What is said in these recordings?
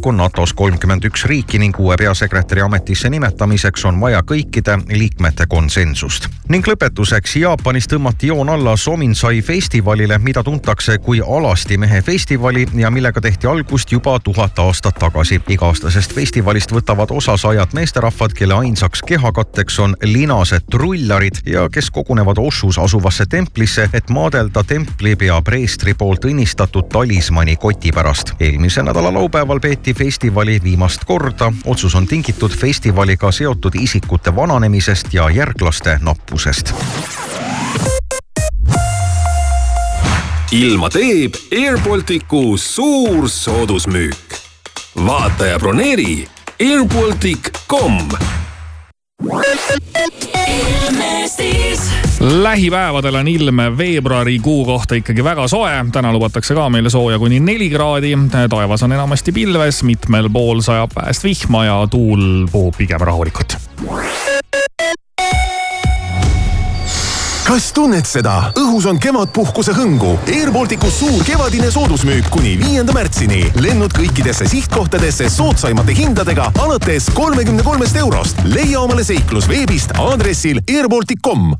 lahku NATO-s kolmkümmend üks riiki ning uue peasekretäri ametisse nimetamiseks on vaja kõikide liikmete konsensust. ning lõpetuseks Jaapanis tõmmati joon alla Sominsai festivalile, mida tuntakse kui alasti mehe festivali ja millega tehti algust juba tuhat aastat tagasi. iga-aastasest festivalist võtavad osa sajad meesterahvad, kelle ainsaks kehakatteks on linased trullarid ja kes kogunevad Oshus asuvasse templisse, et maadelda templipea preestri poolt õnnistatud talismani koti pärast. eelmise nädala laupäeval peeti festivali viimast korda. otsus on tingitud festivaliga seotud isikute vananemisest ja järglaste nappusest. ilma teeb Air Balticu suur soodusmüük. vaata ja broneeri airbaltic.com lähipäevadel on ilm veebruarikuu kohta ikkagi väga soe. täna lubatakse ka meile sooja kuni neli kraadi. taevas on enamasti pilves, mitmel pool sajab väest vihma ja tuul puhub pigem rahulikult kas tunned seda? õhus on kevadpuhkuse hõngu. Air Balticus suur kevadine soodusmüük kuni viienda märtsini. lennud kõikidesse sihtkohtadesse soodsaimate hindadega alates kolmekümne kolmest eurost. leia omale seiklus veebist aadressil airbaltic.com.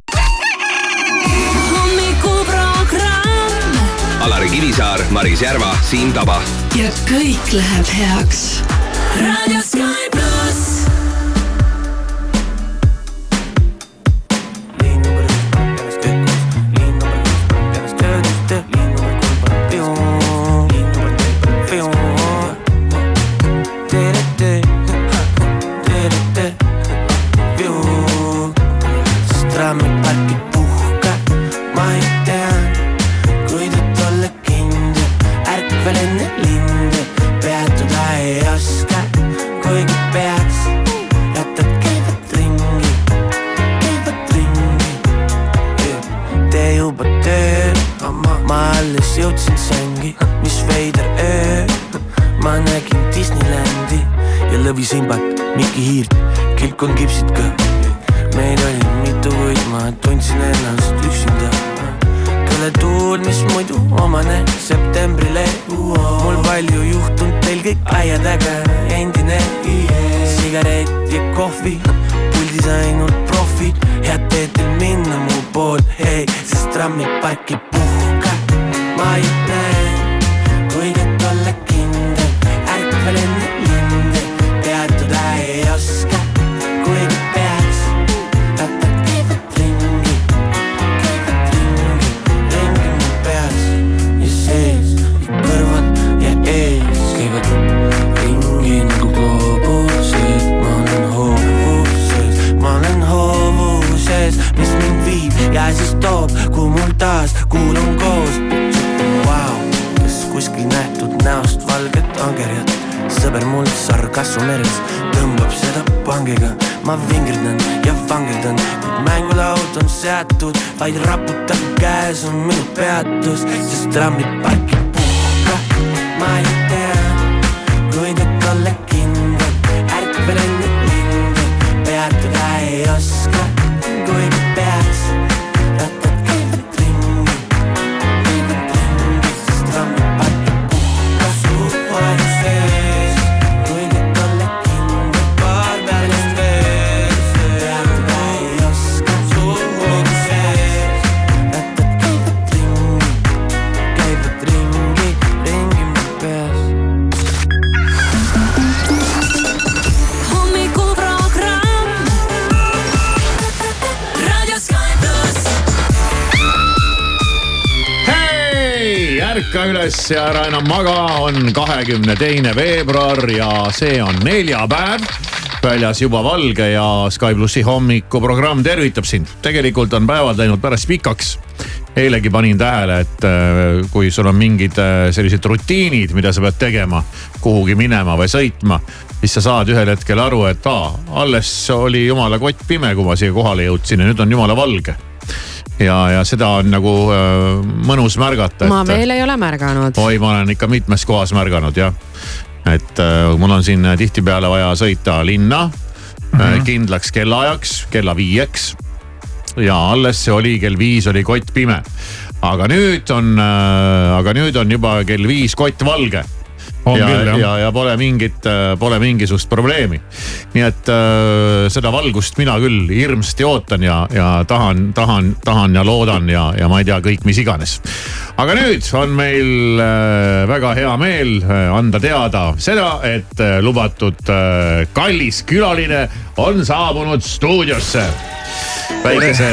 hommikuprogramm. Alari Kivisaar, Maris Järva, Siim Taba. ja kõik läheb heaks. raadio Sky üles ja ära enam maga, on kahekümne teine veebruar ja see on neljapäev väljas juba valge ja Sky plussi hommikuprogramm tervitab sind. tegelikult on päevad läinud päris pikaks. eilegi panin tähele, et äh, kui sul on mingid äh, sellised rutiinid, mida sa pead tegema, kuhugi minema või sõitma, siis sa saad ühel hetkel aru, et aa, alles oli jumala kott pime, kui ma siia kohale jõudsin ja nüüd on jumala valge ja, ja seda on nagu äh, mõnus märgata. ma veel ei ole märganud. oi, ma olen ikka mitmes kohas märganud jah. et äh, mul on siin tihtipeale vaja sõita linna mm -hmm. kindlaks kellaajaks, kella viieks. ja alles see oli kell viis oli kott pime. aga nüüd on äh,, aga nüüd on juba kell viis kott valge ja, ja, ja pole mingit, pole mingisugust probleemi. nii et äh, seda valgust mina küll hirmsasti ootan ja, ja tahan, tahan, tahan ja loodan ja, ja ma ei tea, kõik mis iganes. aga nüüd on meil äh, väga hea meel äh, anda teada seda, et äh, lubatud äh, kallis külaline on saabunud stuudiosse. Väikese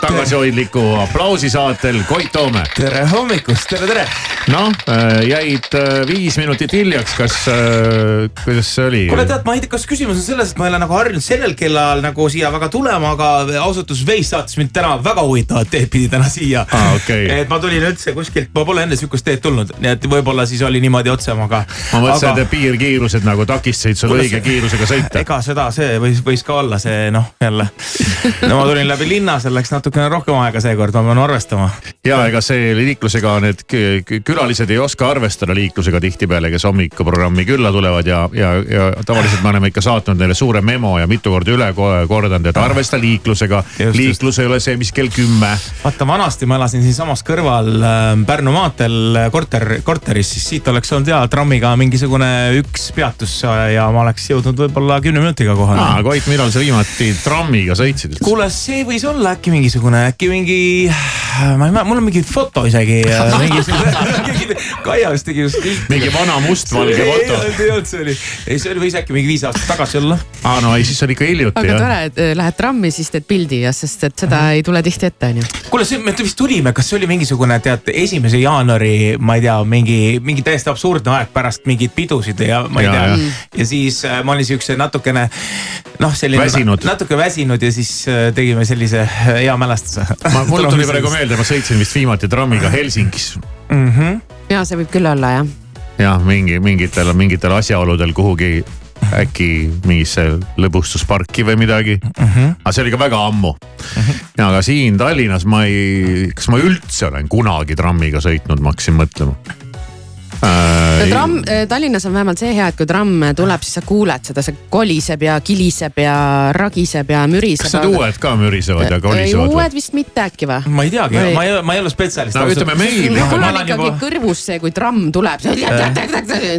tagasihoidliku aplausi saatel Koit Toome. tere hommikust, tere, tere. noh, jäid äh, viis minutit hiljaks, kas, kuidas see oli? kuule, tead, ma ei tea, kas küsimus on selles, et ma ei ole nagu harjunud sellel kellaajal nagu siia väga tulema, aga ausalt öeldes Veis saatis mind täna väga huvitavat teed pidi täna siia Aa, okei. et ma tulin üldse kuskilt, ma pole enne sihukest teed tulnud, nii et võib-olla siis oli niimoodi otsem, aga. ma mõtlesin, et piirkiirused nagu takistasid sul õige kiirusega sõita. ega seda, see võis, võis ka olla see noh, jälle. No ma tulin läbi linna, seal läks natukene rohkem aega seekord, ma pean arvestama. ja ega see liiklusega need kü- kü- külalised ei oska arvestada liiklusega tihtipeale, kes hommikuprogrammi külla tulevad ja, ja, ja tavaliselt me oleme ikka saatnud neile suure memo ja mitu korda üle ko- kordanud, et arvesta liiklusega. liiklus ei ole see, mis kell kümme. vaata, vanasti ma elasin siinsamas kõrval äh, Pärnu maanteel äh, korter, korteris, siis siit oleks olnud hea trammiga mingisugune üks peatus ja ma oleks jõudnud võib-olla kümne minutiga kohale aa, Koit, millal sa viimati trammiga sõitsid? kuule, see võis olla äkki mingisugune, äkki mingi, ma ei mäleta, mul on mingi foto isegi, mingisugune, Kaia vist tegi just. mingi vana mustvalge foto. ei olnud, see oli, ei see oli, võis äkki mingi viis aastat tagasi olla. aa no ei, siis on ikka hiljuti aga tore, et äh, lähed trammi, siis teed pildi ja sest et seda ei tule tihti ette, onju. kuule, see, me vist tulime, kas see oli mingisugune, tead, esimese jaanuari, ma ei tea, mingi, mingi täiesti absurdne aeg pärast mingeid pidusid ja ma ei Ja, tea jah.. ja siis äh, ma olin siukse natukene noh, selline Väsinud. natuke väsinud ja siis äh, tegime sellise äh, hea mälestuse. ma, mul tuli praegu meelde, ma sõitsin vist viimati trammiga Helsingis mm. -hmm. ja see võib küll olla jah. jah, mingi mingitel, mingitel asjaoludel kuhugi äkki mingisse lõbustusparki või midagi mm. -hmm. aga see oli ka väga ammu mm. -hmm. ja aga siin Tallinnas ma ei, kas ma üldse olen kunagi trammiga sõitnud, ma hakkasin mõtlema äh,. tramm, Tallinnas on vähemalt see hea, et kui tramm tuleb, siis sa kuuled seda, see koliseb ja kiliseb ja ragiseb ja müriseb. kas need uued ka mürisevad ja kolisevad või? uued vist mitte äkki või? ma ei teagi ma ei, ma ei ole spetsialist. No ütleme, meil- mul ma on ikkagi juba, kõrvus see, kui tramm tuleb,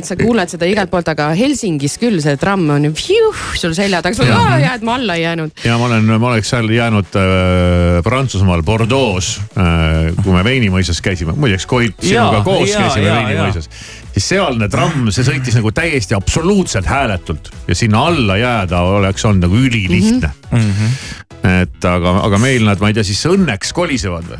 sa kuuled seda igalt poolt, aga Helsingis küll see tramm on ju sul selja taga, sul on hea, et ma alla ei jäänud. ja ma olen, ma oleks seal jäänud äh, Prantsusmaal Bordeaux äh,, kui me Veinimõisas käisime, muideks Koit sinuga koos jaa, käisime jaa, Veinimõisas. siis sealne tramm, see sõitis nagu täiesti absoluutselt hääletult ja sinna alla jääda oleks olnud nagu ülilihtne mm. -hmm. Et aga, aga meil nad, ma ei tea, siis õnneks kolisevad või?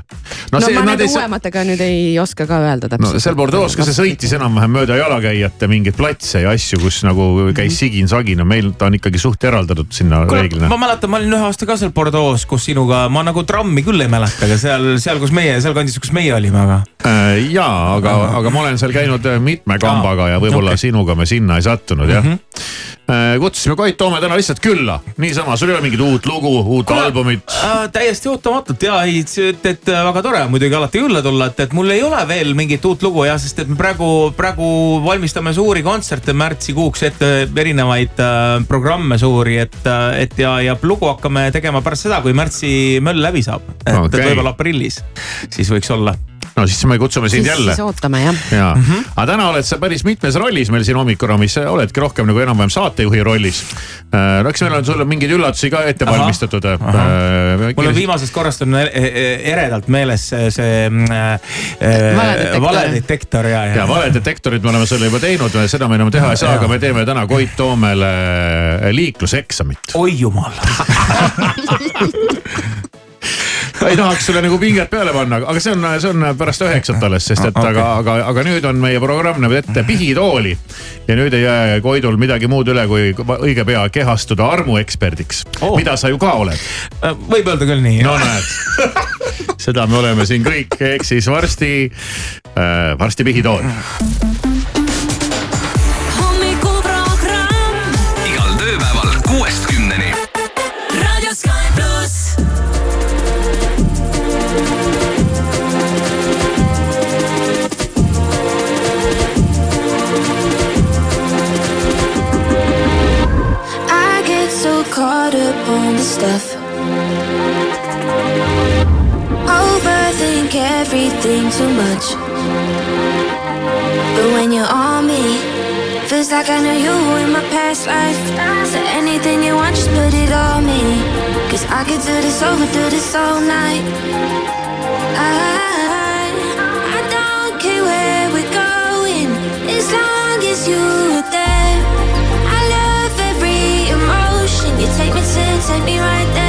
no, no ma nad nende ei saa- uuematega nüüd ei oska ka öelda no täpselt. seal Bordeaux, ka see sõitis enam-vähem mööda jalakäijate mingeid platse ja asju, kus nagu käis sigin-sagin, meil ta on ikkagi suht eraldatud sinna kuule, reeglina ma. mäletan, ma olin ühe aasta ka seal Bordeaux koos sinuga, ma nagu trammi küll ei mäleta, aga seal, seal, kus meie, sealkandis, kus meie olime, aga. Äh, jaa, aga, aga ma olen seal käinud mitme kambaga ja võib-olla okay. sinuga me sinna ei sattunud jah mm. -hmm. Kutsusime Koit Toome täna lihtsalt külla, niisama, sul ei ole mingit uut lugu, uut Kuule, albumit. Äh, täiesti ootamatult ja ei, et, et äh, väga tore muidugi alati külla tulla, et, et mul ei ole veel mingit uut lugu jah, sest et me praegu, praegu valmistame suuri kontserte märtsikuuks ette, erinevaid äh, programme suuri, et, et ja, ja lugu hakkame tegema pärast seda, kui märtsi möll läbi saab. et okay. võib-olla aprillis, siis võiks olla. No siis me kutsume sind siis, jälle siis. ootame jah. jaa mm. -hmm. aga täna oled sa päris mitmes rollis meil siin hommikuprogrammis, oledki rohkem nagu enam-vähem saatejuhi rollis. no eks meil on sulle mingeid üllatusi ka ette Ahah, valmistatud. mul on viimasest korrast on e- e- eredalt meeles see, see mm, äh, Valedetektor. valedetektor ja, ja, ja valedetektorit me oleme selle juba teinud, seda me enam teha ei saa, aga me teeme täna Koit Toomele liikluseksamit. oi jumal ei tahaks sulle nagu pinget peale panna, aga see on, see on pärast üheksat alles, sest et Ah, aga, aga, aga nüüd on meie programm näeb ette pihitooli. ja nüüd ei jää Koidul midagi muud üle, kui õige pea kehastuda armueksperdiks Oh. oh., mida sa ju ka oled. võib öelda küll nii. no näed, seda me oleme siin kõik, ehk siis varsti äh,, varsti pihitool. Stuff. Overthink everything too much. But when you're on me, Feels like I know you in my past life. So anything you want, just put it on me. Cause I could do this over, do this all night. I, I don't care where we're going, as long as you're there. Take me to, take me right there.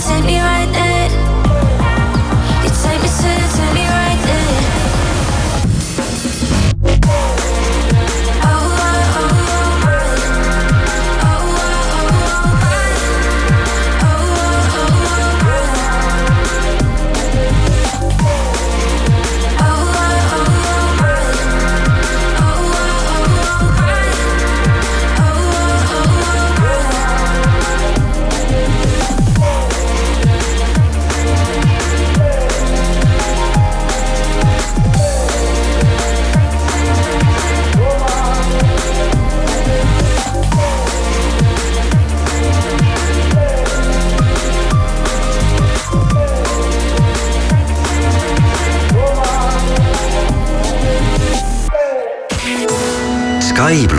Take me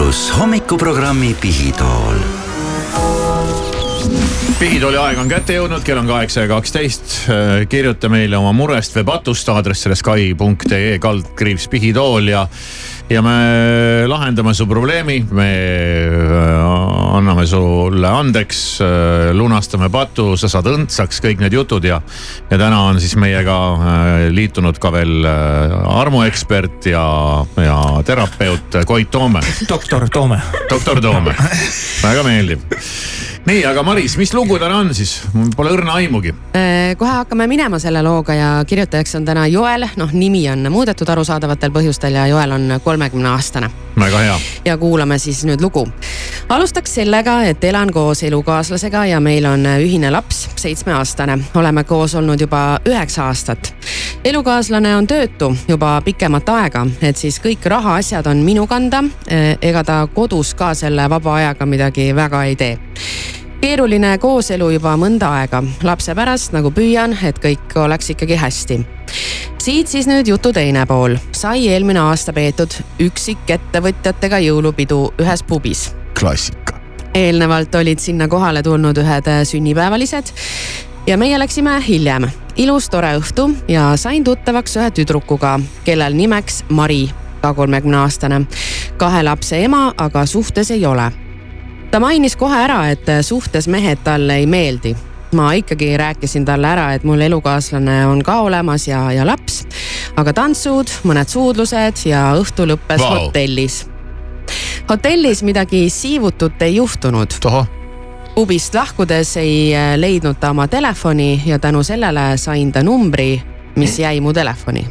pluss hommikuprogrammi Pihitool pihitooli aeg on kätte jõudnud, kell on kaheksa ja kaksteist. kirjuta meile oma murest või patust aadressile sky.ee kaldkriips pihitool ja, ja me lahendame su probleemi. me anname sulle andeks, lunastame patu, sa saad õndsaks, kõik need jutud ja, ja täna on siis meiega äh, liitunud ka veel äh, armuekspert ja, ja terapeut Koit Toome. doktor Toome. doktor Toome, väga meeldiv nii, aga Maris, mis lugu täna on siis? mul pole õrna aimugi. Äh, kohe hakkame minema selle looga ja kirjutajaks on täna Joel, noh nimi on muudetud arusaadavatel põhjustel ja Joel on kolmekümne aastane. väga hea. ja kuulame siis nüüd lugu. alustaks sellega, et elan koos elukaaslasega ja meil on ühine laps, seitsmeaastane. oleme koos olnud juba üheksa aastat. elukaaslane on töötu juba pikemat aega, et siis kõik rahaasjad on minu kanda. ega ta kodus ka selle vaba ajaga midagi väga ei tee keeruline kooselu juba mõnda aega, lapse pärast nagu püüan, et kõik oleks ikkagi hästi. siit siis nüüd jutu teine pool. sai eelmine aasta peetud üksikettevõtjatega jõulupidu ühes pubis. klassika. eelnevalt olid sinna kohale tulnud ühed sünnipäevalised ja meie läksime hiljem. ilus tore õhtu ja sain tuttavaks ühe tüdrukuga, kellel nimeks Mari, ka kolmekümne aastane. kahe lapse ema, aga suhtes ei ole ta mainis kohe ära, et suhtes mehed talle ei meeldi. ma ikkagi rääkisin talle ära, et mul elukaaslane on ka olemas ja, ja laps. aga tantsud, mõned suudlused ja õhtu lõppes wow. hotellis. hotellis midagi siivutut ei juhtunud. pubist lahkudes ei leidnud ta oma telefoni ja tänu sellele sain ta numbri, mis jäi mu telefoni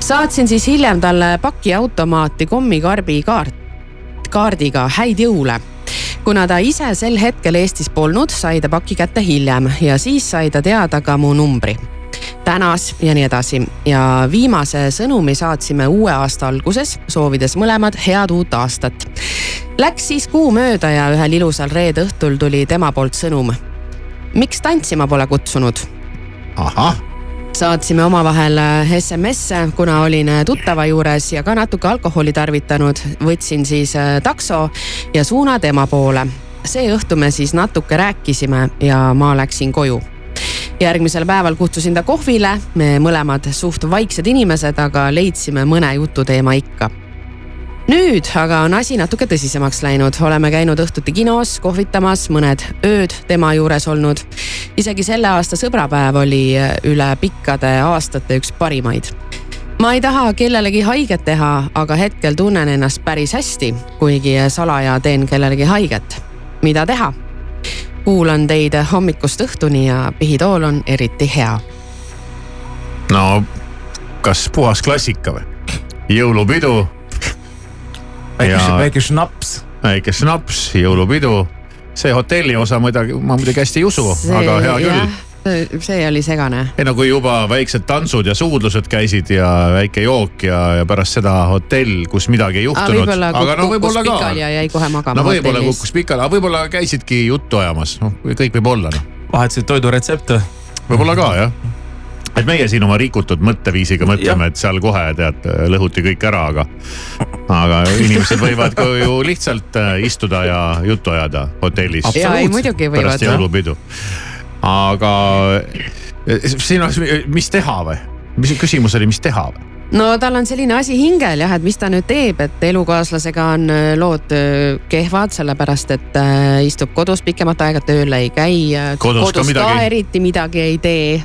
saatsin siis hiljem talle pakiautomaati kommikarbi kaart kaardiga häid jõule. kuna ta ise sel hetkel Eestis polnud, sai ta paki kätte hiljem ja siis sai ta teada ka mu numbri. tänas ja nii edasi ja viimase sõnumi saatsime uue aasta alguses, soovides mõlemad head uut aastat. Läks siis kuu mööda ja ühel ilusal reede õhtul tuli tema poolt sõnum. miks tantsima pole kutsunud? ahah saatsime omavahel SMS-e, kuna olin tuttava juures ja ka natuke alkoholi tarvitanud, võtsin siis takso ja suuna tema poole. see õhtu me siis natuke rääkisime ja ma läksin koju. järgmisel päeval kutsusin ta kohvile, me mõlemad suht vaiksed inimesed, aga leidsime mõne jututeema ikka. Nüüd aga on asi natuke tõsisemaks läinud, oleme käinud õhtuti kinos kohvitamas, mõned ööd tema juures olnud. isegi selle aasta sõbrapäev oli üle pikkade aastate üks parimaid ma ei taha kellelegi haiget teha, aga hetkel tunnen ennast päris hästi, kuigi salaja teen kellelegi haiget. mida teha? kuulan teid hommikust õhtuni ja pihitool on eriti hea. no kas puhas klassika või? jõulupidu. Väike, väike šnaps. väike šnaps, jõulupidu. see hotelli osa muidugi, ma muidugi hästi ei usu, aga hea küll see oli segane. ei no kui juba väiksed tantsud ja suudlused käisid ja väike jook ja, ja pärast seda hotell, kus midagi ei juhtunud. aga no võib-olla ka. ja jäi kohe magama. no võib-olla kukkus pikali, aga võib-olla käisidki juttu ajamas, noh kõik võib olla noh. vahetasid toiduretsepte. võib-olla ka jah et meie siin oma rikutud mõtteviisiga mõtleme, et seal kohe tead lõhuti kõik ära, aga, aga inimesed võivad ka ju lihtsalt äh, istuda ja juttu ajada hotellis. pärast jõulupidu aga eh, siin on, mis teha või? mis küsimus oli, mis teha või? No tal on selline asi hingel jah, et mis ta nüüd teeb, et elukaaslasega on äh, lood äh, kehvad, sellepärast et äh, istub kodus pikemat aega, tööl ei käi. kodus, kodus ka, midagi... ka eriti midagi ei tee.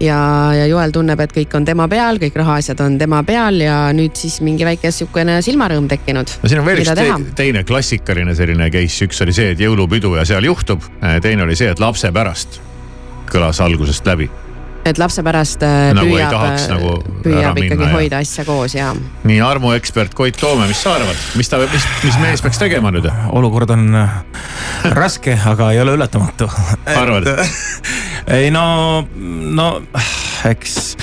ja, ja Joel tunneb, et kõik on tema peal, kõik rahaasjad on tema peal ja nüüd siis mingi väike sihukene silmarõõm tekkinud. no siin on veel üks te teine klassikaline selline case, üks oli see, et jõulupidu ja seal juhtub, teine oli see, et lapse pärast kõlas algusest läbi et lapse pärast äh, nagu püüab, tahaks, nagu püüab ikkagi ja... hoida asja koos ja. nii armuekspert Koit Toome, mis sa arvad, mis ta, mis, mis mees peaks tegema nüüd? olukord on äh, raske, aga ei ole ületamatu. arvad? ei no, no eks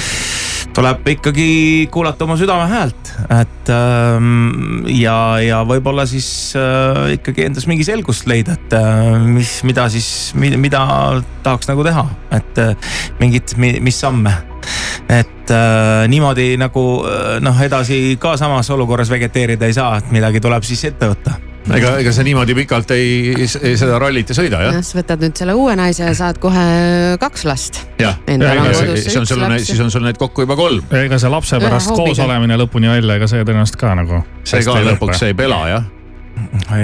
tuleb ikkagi kuulata oma südame häält, et ähm, ja, ja võib-olla siis äh, ikkagi endas mingi selgust leida, et äh, mis, mida siis, mida tahaks nagu teha, et äh, mingit, mis samme. Et äh, niimoodi nagu äh, noh, edasi ka samas olukorras vegeteerida ei saa, et midagi tuleb siis ette võtta ega, ega sa niimoodi pikalt ei, ei seda rallit ei sõida jah? sa võtad nüüd selle uue naise ja saad kohe kaks last. jah, siis on sul, siis on sul neid kokku juba kolm. ega see lapse pärast koos olemine lõpuni välja, ega see tõenäoliselt ka nagu. see ka lõpuks ei pela jah?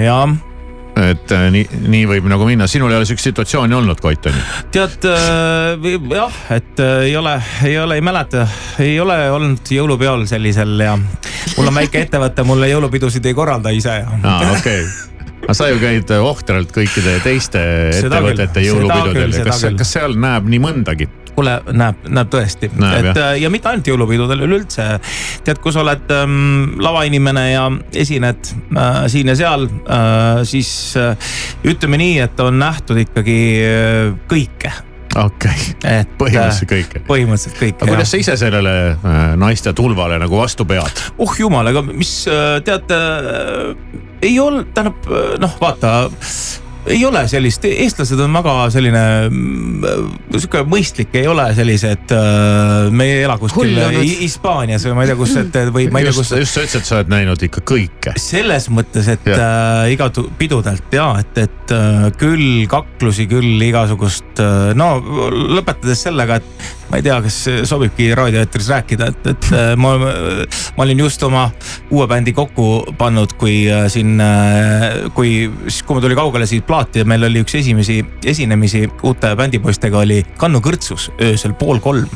jah et äh, nii, nii võib nagu minna, sinul ei ole sihukest situatsiooni olnud, Koit on ju? tead äh, jah, et äh, ei ole, ei ole, ei mäleta, ei ole olnud jõulupeol sellisel ja mul on väike ettevõte, mulle jõulupidusid ei korralda ise. aa, okei okay. aga sa ju käid ohtralt kõikide teiste seda ettevõtete jõulupidudel ja kas, kas seal näeb nii mõndagi? Kuule, näeb, näeb tõesti, et jah. ja mitte ainult jõulupidudel, üleüldse. tead, kui sa oled ähm, lavainimene ja esined äh, siin ja seal äh,, siis äh, ütleme nii, et on nähtud ikkagi äh, kõike okei okay., põhimõtteliselt kõike. põhimõtteliselt kõike. aga kuidas sa ise sellele äh, naiste tulvale nagu vastu pead? oh jumal, ega mis äh, tead äh,, ei olnud, tähendab äh, noh, vaata ei ole sellist, eestlased on väga selline mm, sihuke mõistlik, ei ole sellised äh,, me ei ela kuskil Hispaanias või ma ei tea, kus, et või ma ei tea, kus. just sa ütlesid, et sa oled näinud ikka kõike. selles mõttes, et ja. äh, iga pidudelt ja et, et äh, küll kaklusi, küll igasugust äh,, no lõpetades sellega, et ma ei tea, kas sobibki raadioeetris rääkida, et, et äh, ma, ma olin just oma uue bändi kokku pannud, kui äh, siin, äh, kui, siis kui mul tuli kaugele siit plaati ja meil oli üks esimesi esinemisi uute bändipoistega oli Kannu kõrtsus öösel pool kolm.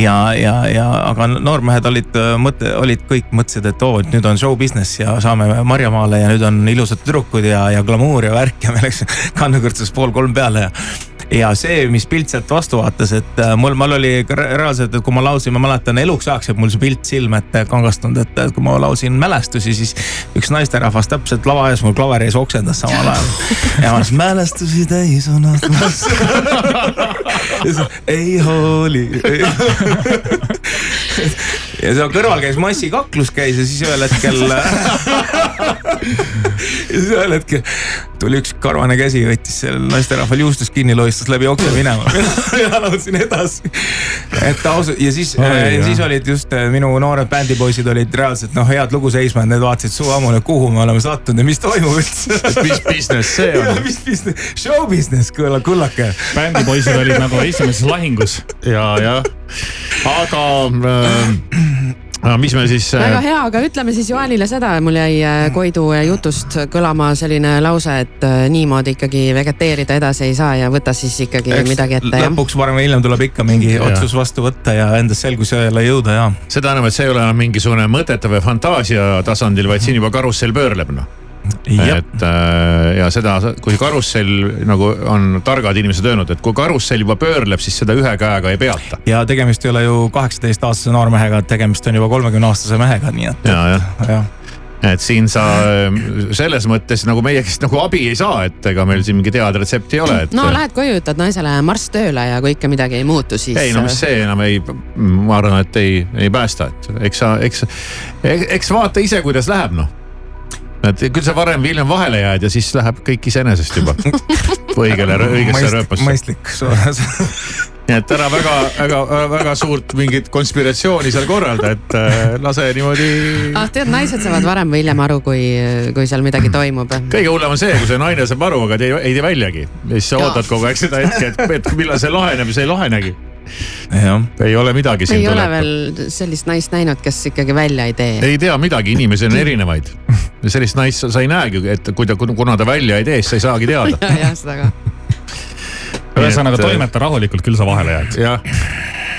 ja, ja, ja aga noormehed olid mõte, olid kõik mõtlesid, et oo, et nüüd on show business ja saame Marjamaale ja nüüd on ilusad tüdrukud ja, ja glamuur ja värk ja me läksime Kannu kõrtsus pool kolm peale ja ja see, mis pilt sealt vastu vaatas, et äh, mul, mul oli reaalselt, et kui ma laulsin, ma mäletan eluks ajaks jääb mul see pilt silme ette kangastunud, et kui ma laulsin mälestusi, siis üks naisterahvas täpselt lava ees mul klaveri ees oksendas samal ajal. ja ma ütlesin mälestusi täis on aknas ei hooli ja seal kõrval käis massikaklus käis ja siis ühel hetkel ja siis ühel hetkel tuli üks karvane käsi, võttis sellel naisterahval juustust kinni, lohistas läbi okse minema mina laulsin edasi. et ausalt ja siis oh,, siis olid just äh, minu noored bändipoisid olid reaalselt noh, head lugu seisma, et need vaatasid suu ammune, kuhu me oleme sattunud ja mis toimub üldse. mis business see on? mis business, show business, kulla, kullake. bändipoisid olid nagu esimeses lahingus. ja, jah, aga äh, no mis me siis väga äh,, hea, aga ütleme siis Joanile seda, mul jäi äh, Koidu jutust kõlama selline lause, et äh, niimoodi ikkagi vegeteerida edasi ei saa ja võta siis ikkagi Eks midagi ette, lõpuks varem või hiljem tuleb ikka mingi Jah. otsus vastu võtta ja endas selgusele jõuda ja. seda enam, et see ei ole enam mingisugune mõtete või fantaasia tasandil, vaid siin juba karussell pöörleb noh. Et äh, ja seda, kui karussell nagu on targad inimesed öelnud, et kui karussell juba pöörleb, siis seda ühe käega ei peata. ja tegemist ei ole ju kaheksateistaastase noormehega, tegemist on juba kolmekümne aastase mehega, nii et. ja, jah jah. et siin sa äh, selles mõttes nagu meie käest nagu abi ei saa, et ega meil siin mingit head retsepti ei ole, et. no lähed koju, ütled naisele marss tööle ja kui ikka midagi ei muutu, siis. ei no mis see enam ei, ma arvan, et ei, ei päästa, et eks sa, eks, eks vaata ise, kuidas läheb noh. Et küll sa varem või hiljem vahele jääd ja siis läheb kõik iseenesest juba õigele, õigesse rööpasse. mõistlik. nii et ära väga, väga, väga suurt mingit konspiratsiooni seal korralda, et äh, lase niimoodi. ah, tead, naised saavad varem või hiljem aru, kui, kui seal midagi toimub. kõige hullem on see, kui see naine saab aru, aga te ei, ei tee väljagi. ja siis sa ootad kogu aeg seda hetke, et, et millal see laheneb ja see ei lahenegi. jah. ei ole midagi siin ei ole tuleb. veel sellist naist näinud, kes ikkagi välja ei tee. ei tea midagi, inimesi on erinevaid. sellist naist sa, sa ei näegi, et kui ta, kuna ta välja ei tee, siis sa ei saagi teada. ja, jah, seda ka. ühesõnaga toimeta rahulikult, küll sa vahele jääd. jah,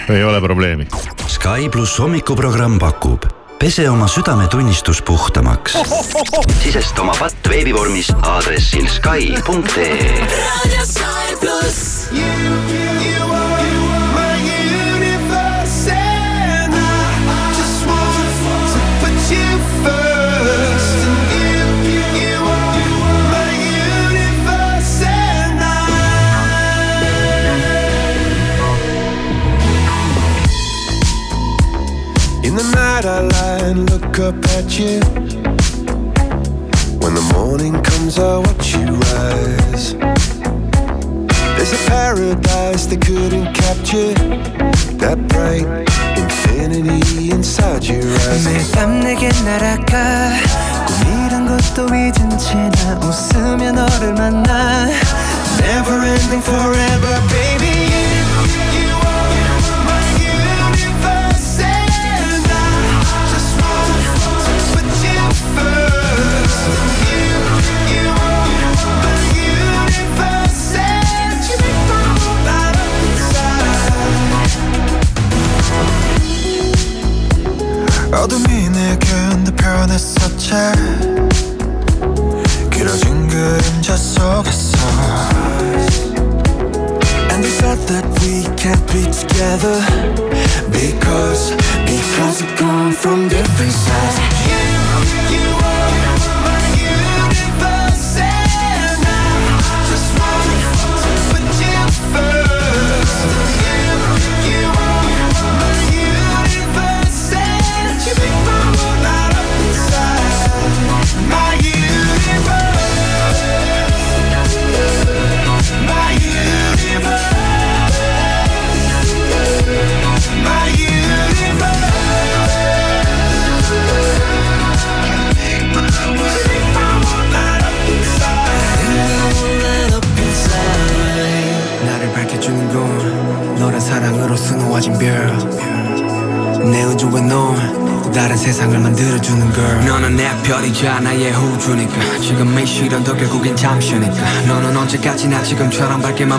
ei ole probleemi. Sky pluss hommikuprogramm pakub pese oma südametunnistus puhtamaks. sisesta oma patt veebivormis aadressil Sky.ee. night I lie and look up at you. When the morning comes, I watch you rise. There's a paradise they couldn't capture. That bright infinity inside your eyes. 매일 밤 내게 날아가 꿈이란 것도 잊은 채 나 웃으며 너를 만나 Never ending forever baby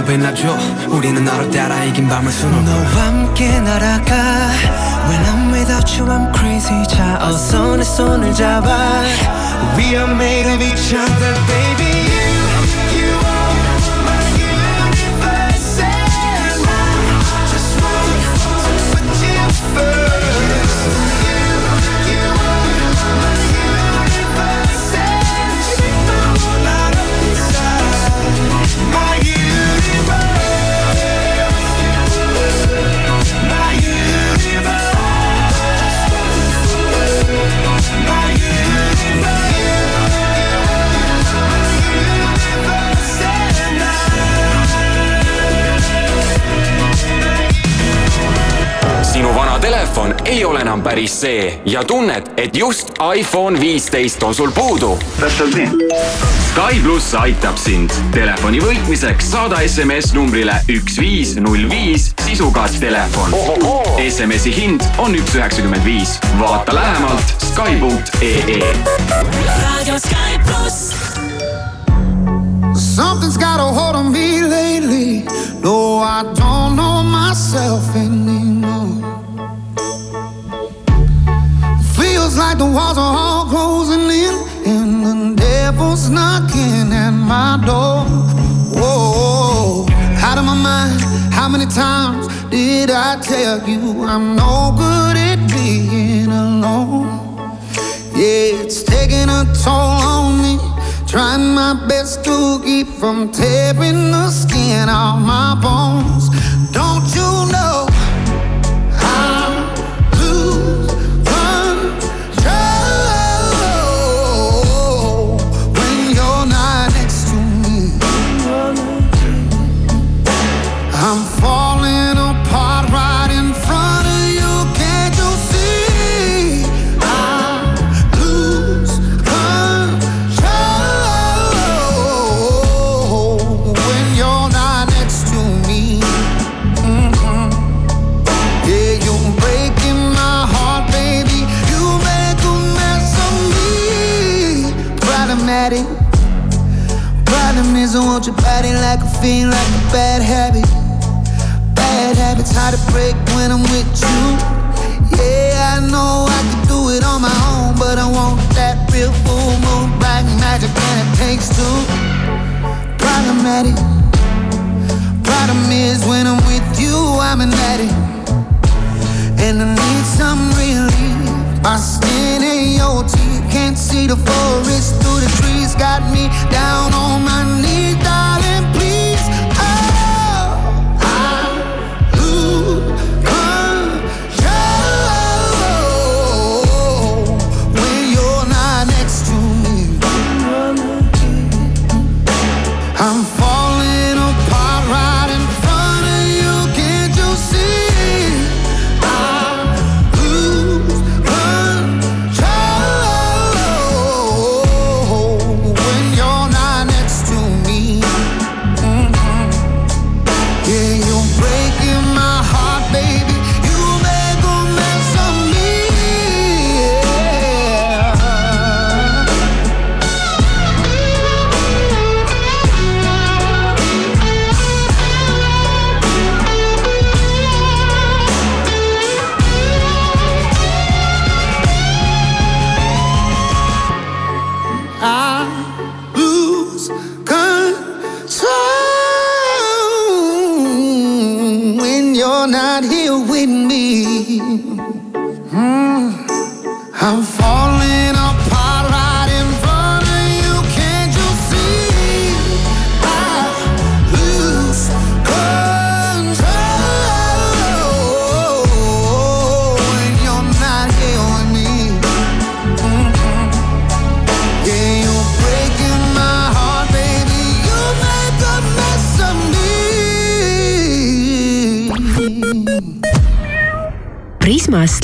빛나줘. 우리는 너를 따라 이긴 밤을 수놓고 päris see ja tunned, et just iPhone viisteist on sul puudu. täpselt nii. Sky pluss aitab sind. Telefoni võitmiseks saada SMS numbrile üks viis null viis sisuga telefon. SMS-i hind on üks üheksakümmend viis. vaata lähemalt Sky.ee. raadio Sky pluss. Something's got a hold on me lately. No, I don't know myself anymore. Feels like the walls are all closing in, and the devil's knocking at my door. Whoa, out of my mind. How many times did I tell you I'm no good at being alone? Yeah, it's taking a toll on me. Trying my best to keep from tearing the skin off my bones. Don't you know? Is, I want your body like a fiend, like a bad habit. Bad habits hard to break when I'm with you. Yeah, I know I could do it on my own, but I want that real full moon, black magic, and it takes two. Problematic. Problem is, when I'm with you, I'm an addict, and I need some relief. My skin ain't your teeth, can't see the forest through the trees. Got me down on my knees, darling,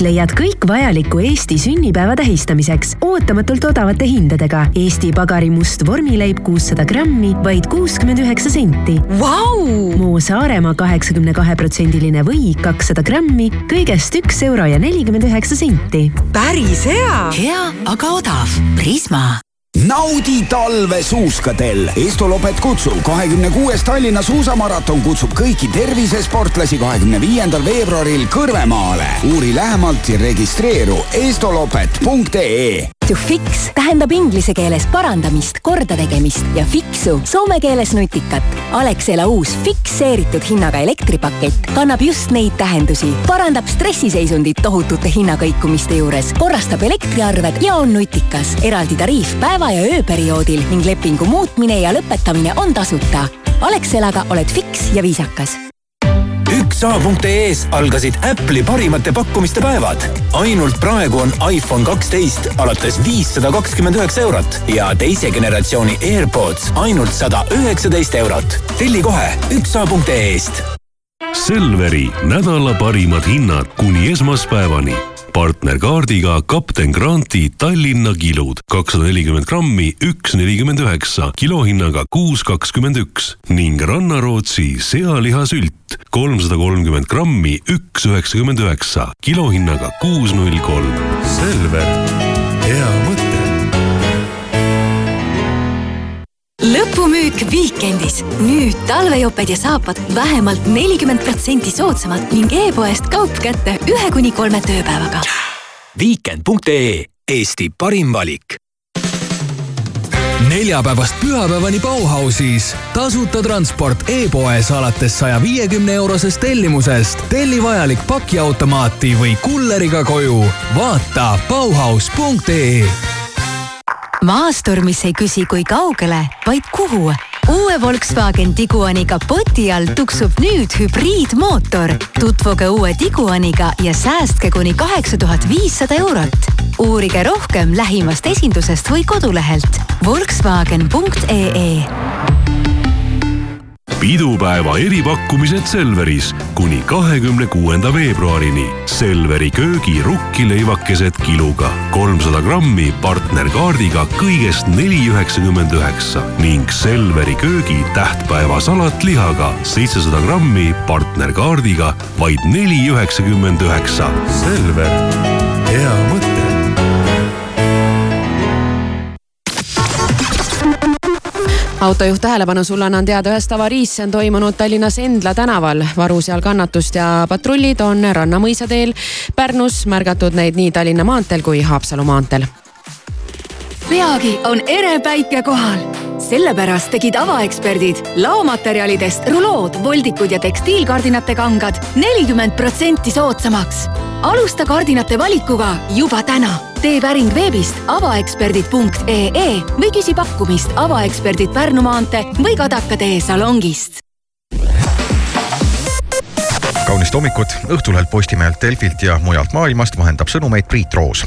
leiad kõik vajaliku Eesti sünnipäeva tähistamiseks ootamatult odavate hindadega. Eesti Pagari must vormileib kuussada grammi, vaid kuuskümmend üheksa senti wow!. Moo Saaremaa kaheksakümne kahe protsendiline või kakssada grammi, kõigest üks euro ja nelikümmend üheksa senti. päris hea. hea, aga odav. Prisma naudi talve suuskadel. Estolopet kutsub kahekümne kuues Tallinna suusamaraton kutsub kõiki tervisesportlasi kahekümne viiendal veebruaril Kõrvemaale. uuri lähemalt ja registreeru estolopet.ee To fix tähendab inglise keeles parandamist, kordategemist ja fixu soome keeles nutikat. Alexela uus fikseeritud hinnaga elektripakett kannab just neid tähendusi, parandab stressiseisundit tohutute hinnakõikumiste juures, korrastab elektriarved ja on nutikas. eraldi tariif päeva ja ööperioodil ning lepingu muutmine ja lõpetamine on tasuta. Alexelaga oled fiks ja viisakas üksa.ee-s algasid Apple'i parimate pakkumiste päevad. ainult praegu on iPhone kaksteist alates viissada kakskümmend üheksa eurot ja teise generatsiooni AirPods ainult sada üheksateist eurot. telli kohe üksa.ee-st. Selveri nädala parimad hinnad kuni esmaspäevani. Partnerkaardiga kapten Granti Tallinna kilud kakssada nelikümmend grammi, üks nelikümmend üheksa, kilohinnaga kuus kakskümmend üks ning Rannarootsi sealihasült kolmsada kolmkümmend grammi, üks üheksakümmend üheksa, kilohinnaga kuus null kolm. Selver, hea mõte. Lõpumüük Weekendis. nüüd talvejoped ja saapad vähemalt nelikümmend protsenti soodsamalt ning e-poest kaup kätte ühe kuni kolme tööpäevaga. Weekend.ee, Eesti parim valik neljapäevast pühapäevani Bauhausis. tasuta transport e-poes alates saja viiekümne eurosest tellimusest. telli vajalik pakiautomaati või kulleriga koju. vaata Bauhaus.ee maastur, mis ei küsi, kui kaugele, vaid kuhu. uue Volkswagen Tiguani kapoti all tuksub nüüd hübriidmootor. tutvuge uue Tiguaniga ja säästke kuni kaheksa tuhat viissada eurot. uurige rohkem lähimast esindusest või kodulehelt Volkswagen.ee pidupäeva eripakkumised Selveris kuni kahekümne kuuenda veebruarini. Selveri köögi rukkileivakesed kiluga kolmsada grammi partnerkaardiga kõigest neli üheksakümmend üheksa ning Selveri köögi tähtpäevasalat lihaga seitsesada grammi partnerkaardiga vaid neli üheksakümmend üheksa. Selver, hea mõte. Autojuht tähelepanu, sulle annan teada ühest avariist, see on toimunud Tallinnas Endla tänaval. varu seal kannatust ja patrullid on Rannamõisa teel Pärnus, märgatud neid nii Tallinna maanteel kui Haapsalu maanteel. Peagi on ere päike kohal. sellepärast tegid avaeksperdid laomaterjalidest rulood, voldikud ja tekstiilkardinate kangad nelikümmend protsenti soodsamaks. alusta kardinate valikuga juba täna tee päring veebist avaeksperdid.ee või küsi pakkumist avaeksperdid Pärnu maantee või Kadaka tee salongist kaunist hommikut Õhtulehelt, Postimehelt, Delfilt ja mujalt maailmast vahendab sõnumeid Priit Roos.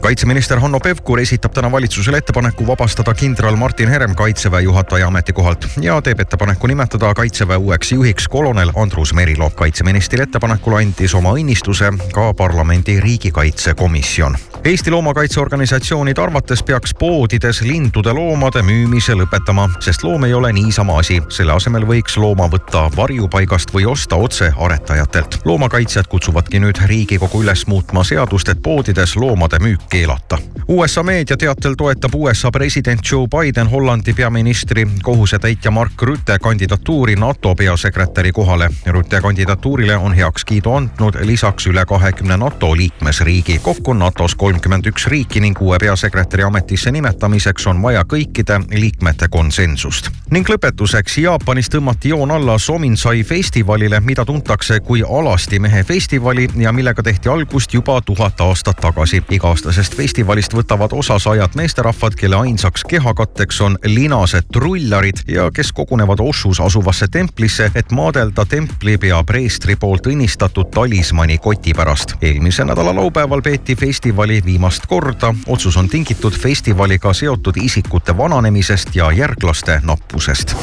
kaitseminister Hanno Pevkur esitab täna valitsusele ettepaneku vabastada kindral Martin Herem kaitseväe juhataja ametikohalt ja teeb ettepaneku nimetada kaitseväe uueks juhiks kolonel Andrus Merilo. kaitseministri ettepanekul andis oma õnnistuse ka parlamendi riigikaitsekomisjon. Eesti loomakaitseorganisatsioonide arvates peaks poodides lindude loomade müümise lõpetama, sest loom ei ole niisama asi. selle asemel võiks looma võtta varjupaigast või osta otse aretajatelt. loomakaitsjad kutsuvadki nüüd Riigikogu üles muutma seadust, et poodides loomade müük keelata. USA meediateatel toetab USA president Joe Biden Hollandi peaministri kohusetäitja Mark Rutte kandidatuuri NATO peasekretäri kohale. Rutte kandidatuurile on heakskiidu andnud lisaks üle kahekümne NATO liikmesriigi. kokku on NATO-s kolmkümmend üks riiki ning uue peasekretäri ametisse nimetamiseks on vaja kõikide liikmete konsensust. ning lõpetuseks Jaapanis tõmmati joon alla Sominsai festivalile, mida tuntakse kui alasti mehe festivali ja millega tehti algust juba tuhat aastat tagasi. iga-aastasest festivalist võtavad osa sajad meesterahvad, kelle ainsaks kehakatteks on linased trullarid ja kes kogunevad Oshus asuvasse templisse, et maadelda templipea preestri poolt õnnistatud talismani koti pärast. eelmise nädala laupäeval peeti festivali viimast korda. otsus on tingitud festivaliga seotud isikute vananemisest ja järglaste nappusest.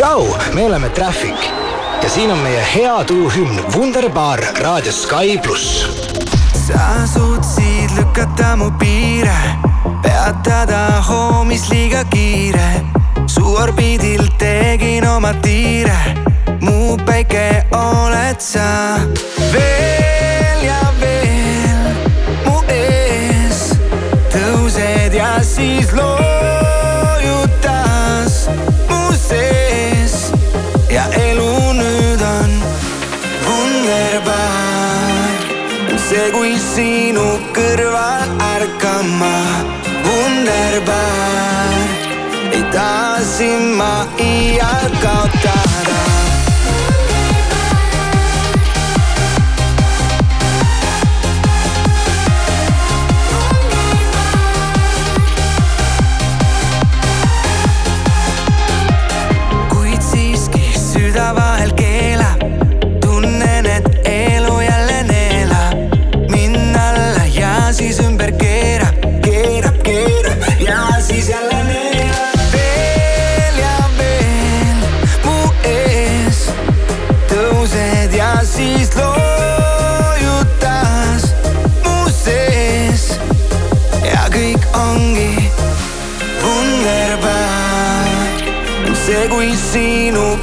Tšau, me oleme Traffic ja siin on meie hea tujuhümn Wunderbar raadios Sky pluss. sa suutsid lükata mu piire, peatada hoomis liiga kiire. su orbiidil tegin oma tiire, mu päike oled sa. veel ja veel mu ees tõused ja siis loojutas kui sinu kõrval ärkama, wunderbar. ei taha sind ma iial kaotada.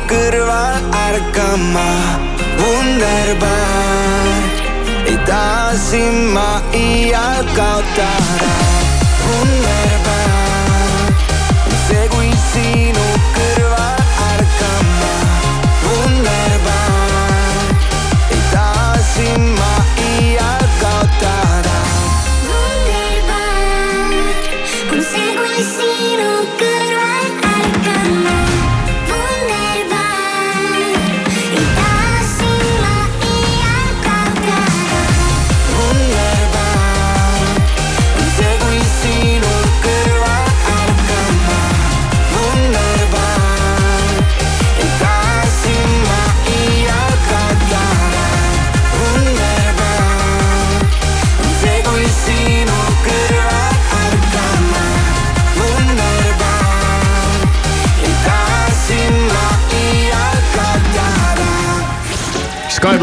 Kõrval ärkama, wunderbar. ei taha sind ma iial kaotada,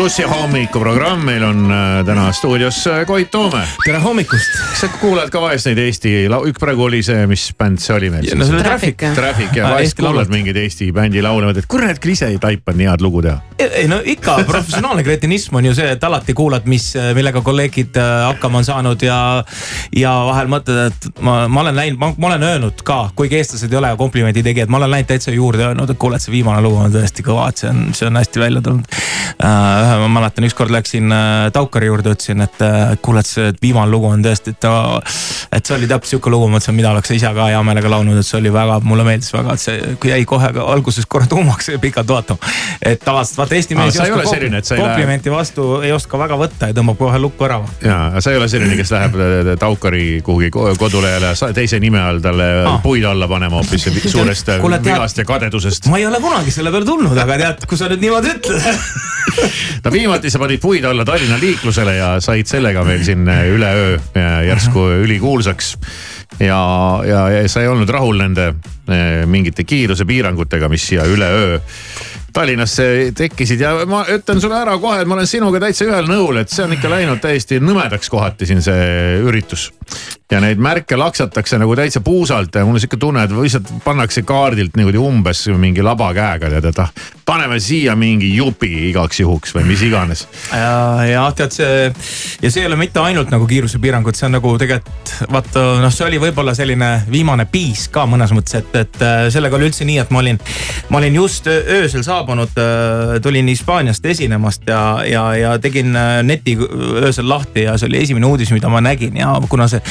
plussi hommikuprogramm, meil on äh, täna stuudios äh, Koit Toome. tere hommikust. kas sa kuulad ka vahest neid Eesti, üks praegu oli see, mis bänd see oli meil? no see oli Traffic. Traffic ja Aa, vahest kuulad mingeid Eesti bändi laule, mõtled, kurat, küll ise ei taipanud nii head lugu teha. ei no ikka professionaalne kretinism on ju see, et alati kuulad, mis, millega kolleegid äh, hakkama on saanud ja. ja vahel mõtled, et ma, ma olen läinud, ma olen öelnud ka, kuigi eestlased ei ole komplimendi tegijad, ma olen läinud täitsa juurde öelnud, et kuule, et see viimane lugu on tõesti kõva, et see on, see on hästi välja tulnud. ühe ma mäletan, ükskord läksin äh, Taukari juurde, ütlesin, et äh, kuule, et see viimane lugu on tõesti, et ta. et see oli täpselt sihuke lugu, ma mõtlesin, mida oleks ise ka hea meelega laulnud, et see oli väga, mulle meeldis väga, et see jäi kohe alguses korra tuumaks ja pikalt vaatama. et tavaliselt vaata Eesti mees ei oska selline, ei lähe- komplimenti vastu ei oska väga võtta ja tõmbab kohe lukku ära. ja, sa ei ole selline, kes läheb äh, Taukari kuhugi ko- kodulehele teise nime all talle Aa. puid alla panema hoopis suurest vilast ja kadedusest. ma ei ole kunagi selle peale tulnud, aga tead, kui sa nüüd niimoodi ütled. no viimati sa panid puid alla Tallinna liiklusele ja said sellega meil siin äh, üleöö äh, järsku ülikuulsaks. ja, ja, ja sa ei olnud rahul nende äh, mingite kiirusepiirangutega, mis siia üleöö Tallinnasse tekkisid ja ma ütlen sulle ära kohe, et ma olen sinuga täitsa ühel nõul, et see on ikka läinud täiesti nõmedaks kohati siin see üritus. ja neid märke laksatakse nagu täitsa puusalt ja mul on sihuke tunne, et lihtsalt pannakse kaardilt niimoodi umbes mingi laba käega tead, et ah paneme siia mingi jupi igaks juhuks või mis iganes. ja, ja tead see ja see ei ole mitte ainult nagu kiirusepiirangud, see on nagu tegelikult vaata noh, see oli võib-olla selline viimane piis ka mõnes mõttes, et, et äh, sellega oli üldse nii, et ma olin, ma olin just öö- öösel saabunud, tulin Hispaaniast esinemast ja, ja, ja tegin äh, neti öösel lahti ja see oli esimene uudis, mida ma nägin ja kuna see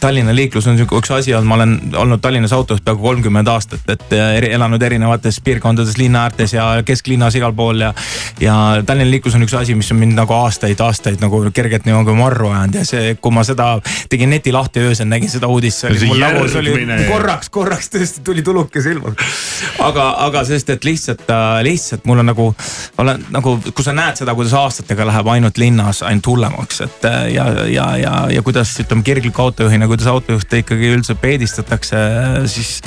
Tallinna liiklus on sihuke üks asi olnud, ma olen olnud Tallinnas autos peaaegu kolmkümmend aastat, et äh, elanud erinevates piirkondades linna äärtes ja kesklinnas igal pool ja. ja Tallinna liiklus on üks asi, mis on mind nagu aastaid-aastaid nagu kergelt nagu marru ajanud ja see, kui ma seda tegin neti lahti öösel, nägin seda uudist, see oli mul nagu, see oli korraks, korraks tõesti tuli tuluke silma. aga, aga sest, et lihtsalt, lihtsalt mul on nagu, olen nagu, kui sa näed seda, kuidas aastatega läheb ainult linnas ainult hullemaks, et äh, ja, ja, ja, ja kuidas ütleme kirgliku autojuhina, kuidas autojuhte ikkagi üldse peedistatakse, siis.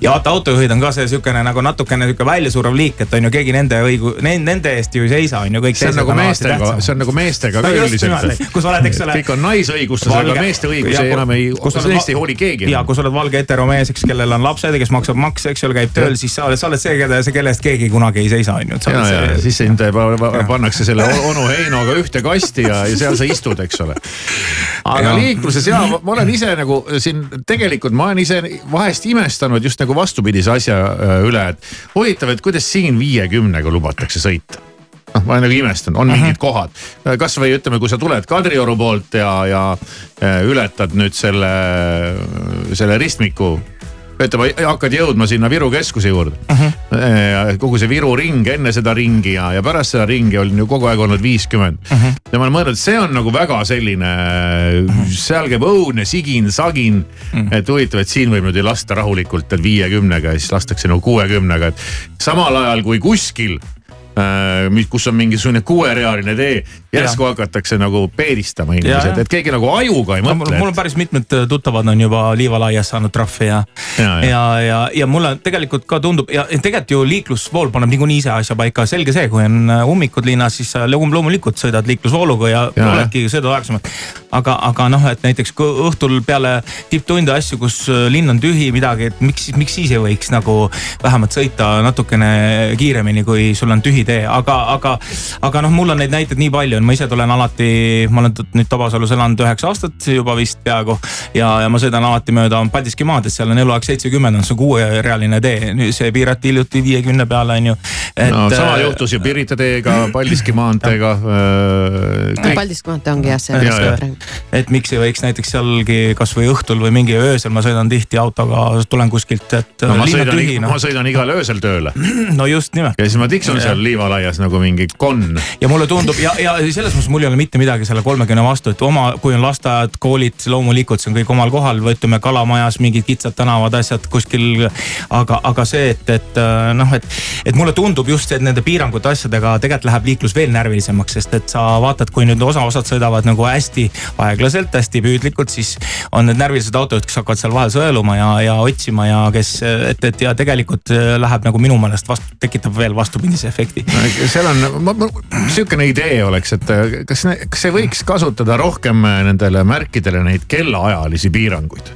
ja vaata, autojuhid on ka see sihukene nagu natukene sihuke väljasurev liik, et on ju keegi nende õigu-, nende eest ju ei seisa, on ju kõik see on nagu meestega, see on nagu meestega ka üldiselt sa oled, eks ole, kõik on naisõigustusega, valge- meeste õigusi ja enam ei, neist ei hooli keegi. ja kui sa oled valge heteromees, eks, kellel on lapsed ja kes maksab makse, eks ole, käib tööl, siis sa oled, sa oled see, keda, see, kelle eest keegi kunagi ei seisa, on ju. ja, ja siis sind pa- pa- pannakse selle onu Heinoga ühte kasti ja, ja seal sa istud, eks ole. aga Ja. liikluses ja ma olen ise nagu siin tegelikult ma olen ise vahest imestanud just nagu vastupidise asja äh, üle, et huvitav, et kuidas siin viiekümnega lubatakse sõita noh, ma olen nagu imestanud, on mingid kohad, kasvõi ütleme, kui sa tuled Kadrioru poolt ja, ja äh, ületad nüüd selle, selle ristmiku. ütleme, hakkad jõudma sinna Viru keskuse juurde uh. -huh. kogu see Viru ring enne seda ringi ja, ja pärast seda ringi on ju kogu aeg olnud viiskümmend uh. -huh. ja ma olen mõelnud, et see on nagu väga selline uh, -huh. seal käib õudne sigin, sagin uh. -huh. et huvitav, et siin võib nüüd lasta rahulikult viiekümnega ja siis lastakse nagu kuuekümnega, et samal ajal kui kuskil äh, kus on mingisugune kuuerealine tee, järsku hakatakse nagu peedistama inimesed, et keegi nagu ajuga ei No, mõtle. mul on päris mitmed äh, tuttavad on juba liivalaias saanud trahvi ja, Ja, ja, ja. ja, ja, mulle tegelikult ka tundub ja tegelikult ju liiklusvool paneb niikuinii ise asja paika, selge see, kui on äh, ummikud linnas, siis sa loom- loomulikult sõidad liiklusvooluga ja, Ja, oledki sõidad aeglasemalt. Aga, aga noh, et näiteks kui õhtul peale tipptunde asju, kus äh, linn on tühi, midagi, et miks, miks siis ei võiks nagu vähemalt sõita natukene kiiremini, kui sul on tühi tee, aga, aga, aga noh, mul on neid näiteid nii palju, ma ise tulen alati, ma olen nüüd Tabasalus elanud üheksa aastat juba vist peaaegu. ja, ja ma sõidan alati mööda Paldiski maad, et seal on eluaeg seitsekümmend, on see kuuerealine tee, see piirati hiljuti viiekümne peale on ju. no sama äh, juhtus ju Pirita teega, Paldiski maanteega. Paldiski maantee ongi jah see. Ja, ja. Et miks ei võiks näiteks sealgi kasvõi õhtul või mingi öösel, ma sõidan tihti autoga, tulen kuskilt, et no ma on sõidan, tühi noh. ma sõidan igal öösel tööle. no just nimelt. ja siis ma tiksun seal liivalaias nagu mingi konn. ja mulle tundub ja, ja selles mõttes mul ei ole mitte midagi selle kolmekümne vastu, et oma, kui on lasteaiad, koolid, loomulikult see on kõik omal kohal või ütleme kalamajas mingid kitsad tänavad, asjad kuskil. aga, aga see, et, et noh, et, et mulle tundub just see, et nende piirangute asjadega tegelikult läheb liiklus veel närvilisemaks, sest et sa vaatad, kui nüüd osa, osad sõidavad nagu hästi aeglaselt, hästi püüdlikult, siis on need närvilised autojuhid, kes hakkavad seal vahel sõeluma ja, ja otsima ja kes, et, et ja tegelikult läheb nagu minu meelest vastu, tekitab veel vastupidise efekti. seal on, sihukene idee oleks, et kas, kas ei võiks kasutada rohkem nendele märkidele neid kellaajalisi piiranguid?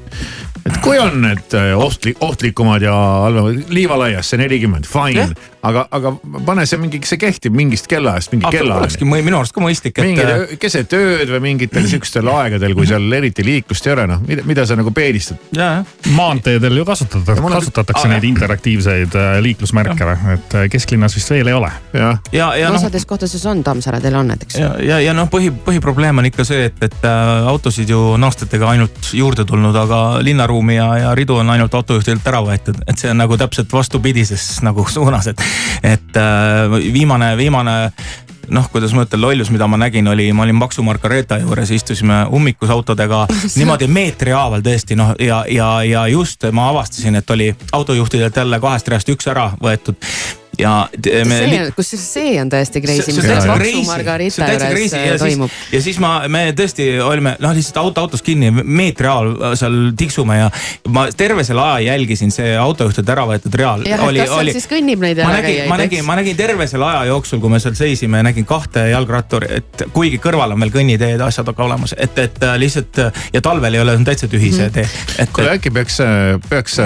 et kui on need ohtlik, ohtlikumad ja halvemad, liivalaias see nelikümmend, fine yeah., aga, aga pane see mingi, see kehtib mingist kellaajast mingi kellaajani. olekski minu arust ka mõistlik, et. mingi keset ööd või mingitel sihukestel aegadel, kui seal eriti liiklust ei ole, noh, mida, mida sa nagu peedistad. maanteedel ju kasutatakse, kasutatakse Aga- neid interaktiivseid äh, liiklusmärke või, et äh, kesklinnas vist veel ei ole. jah, ja, ja noh osades kohtades on, Tammsaarel on näiteks. ja, ja, ja noh, põhi, põhiprobleem on ikka see, et, et äh, autosid ju on aastatega ainult juurde tulnud, aga linnaruumi ja, ja ridu on ainult autojuhtidelt ära võetud. et see on nagu täpselt vastupidises nagu suunas, et, et äh, viimane, viimane noh, kuidas ma ütlen, lollus, mida ma nägin, oli, ma olin Maksu Margareeta juures, istusime ummikus autodega niimoodi meetri haaval tõesti noh, ja, ja, ja just ma avastasin, et oli autojuhtidelt jälle kahest reast üks ära võetud ja me see, kusjuures see on täiesti crazy, mis see on täitsa Maksu crazy. Margarita See on täitsa juures crazy äh, ja siis, toimub. ja siis ma, me tõesti olime noh, lihtsalt auto autos kinni, meetri ajal seal tiksume ja ma terve selle aja jälgisin, see autojuhtide ära võetud real. jah, et kas seal siis kõnnib neid ma nägin, ma nägin, ma nägin terve selle aja jooksul, kui me seal seisime, nägin kahte jalgratturit, et kuigi kõrval on veel kõnniteed, asjad aga olemas, et, et äh, lihtsalt äh, ja talvel ei ole on täitsa tühi see tee. et, kuule äkki peaks, peaks.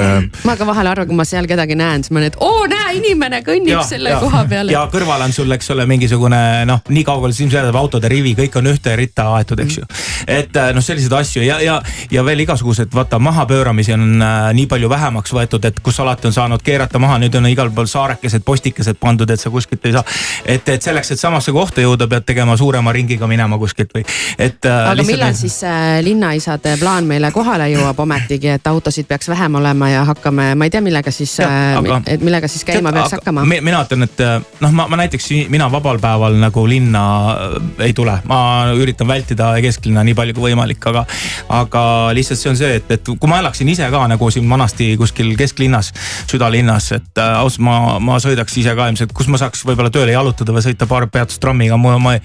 ma ka vahel arvan, kui ma seal kedagi näen, siis ma olen, et oo näe, inimene kõnnib Ja, selle ja. koha peal. ja kõrval on sul, eks ole, mingisugune noh, nii kaugele silmsjärjel autode rivi, kõik on ühte ritta aetud, eks ju. et äh, noh, selliseid asju ja, ja, ja veel igasugused vaata mahapööramisi on äh, nii palju vähemaks võetud, et kus alati on saanud keerata maha, nüüd on igal pool saarekesed, postikesed pandud, et sa kuskilt ei saa. et, et selleks, et samasse kohta jõuda, pead tegema suurema ringiga minema kuskilt või, et äh,. aga millal siis äh, linnaisade plaan meile kohale jõuab ometigi, et autosid peaks vähem olema ja hakkame, ma ei tea, millega siis, aga- et millega siis käima Tead, peaks aga hakkama? Mi- mina ütlen, et noh, ma, ma näiteks, mina vabal päeval nagu linna äh, ei tule, ma üritan vältida kesklinna nii palju kui võimalik, aga. aga lihtsalt see on see, et, et kui ma elaksin ise ka nagu siin vanasti kuskil kesklinnas, südalinnas, et äh, ausalt ma, ma sõidaks ise ka ilmselt, kus ma saaks võib-olla tööle jalutada või sõita paar peatust trammiga, ma, ma,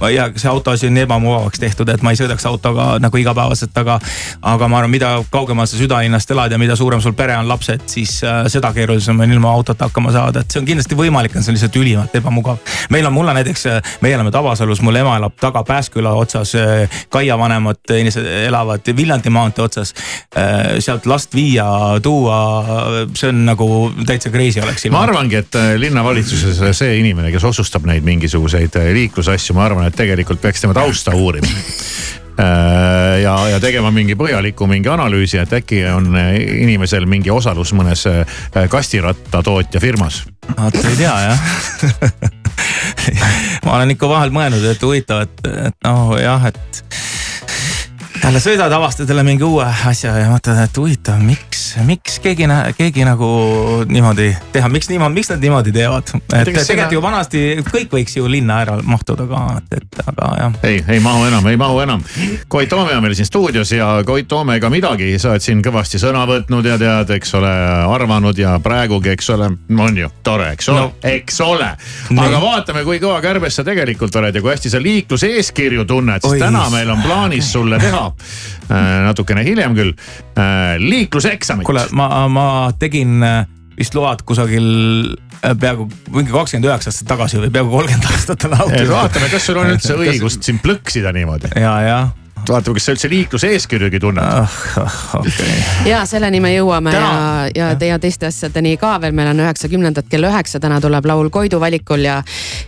ma ja see auto asi on nii ebamugavaks tehtud, et ma ei sõidaks autoga nagu igapäevaselt, aga. aga ma arvan, mida kaugemal sa südalinnast elad ja mida suurem sul pere on, lapsed, siis äh, seda keerulisem on ilma autota hakkama saada, et see on kindlasti võimalik, on see lihtsalt ülimalt ebamugav. meil on, mul on näiteks, meie elame Tabasalus, mul ema elab taga Pääsküla otsas. Kaia vanemad inimesed elavad Viljandi maantee otsas. sealt last viia, tuua, see on nagu täitsa crazy oleks. ma arvangi, et äh, linnavalitsuses see inimene, kes otsustab neid mingisuguseid äh, liiklusasju, ma arvan, et tegelikult peaks tema tausta uurima ja, ja tegema mingi põhjaliku mingi analüüsi, et äkki on äh, inimesel mingi osalus mõnes äh, kastirattatootja firmas. vot ei tea jah ma olen ikka vahel mõelnud, et huvitav, et, et noh jah, et jälle sõidad, avastad jälle mingi uue asja ja mõtled, et huvitav, miks, miks keegi, keegi nagu niimoodi teha, miks niimoodi, miks nad niimoodi teevad. et Tegelikult sina- ju vanasti kõik võiks ju linna ära mahtuda ka, et, et aga jah. ei, ei mahu enam, ei mahu enam. Koit Toome on meil siin stuudios ja Koit Toome ka midagi, sa oled siin kõvasti sõna võtnud ja tead, eks ole, arvanud ja praegugi, eks ole, on ju tore, eks ole No. eks ole. Nii. aga vaatame, kui kõva kärbes sa tegelikult oled ja kui hästi sa liikluseeskirju tunned, siis Oi. täna meil on plaanis sulle teha äh, natukene hiljem küll äh, liikluseksamit. kuule, ma, ma tegin äh, vist load kusagil peaaegu mingi kakskümmend üheksa aastat tagasi või peaaegu kolmkümmend aastat on auto. vaatame, kas sul on üldse õigust siin plõksida niimoodi. ja, ja vaatame, kas sa üldse liikluseeskirjagi tunned ah,. Okay. ja selleni me jõuame Täna- ja, ja, ja teiste asjadeni ka veel, meil on üheksakümnendad kell üheksa, täna tuleb laul Koidu valikul ja.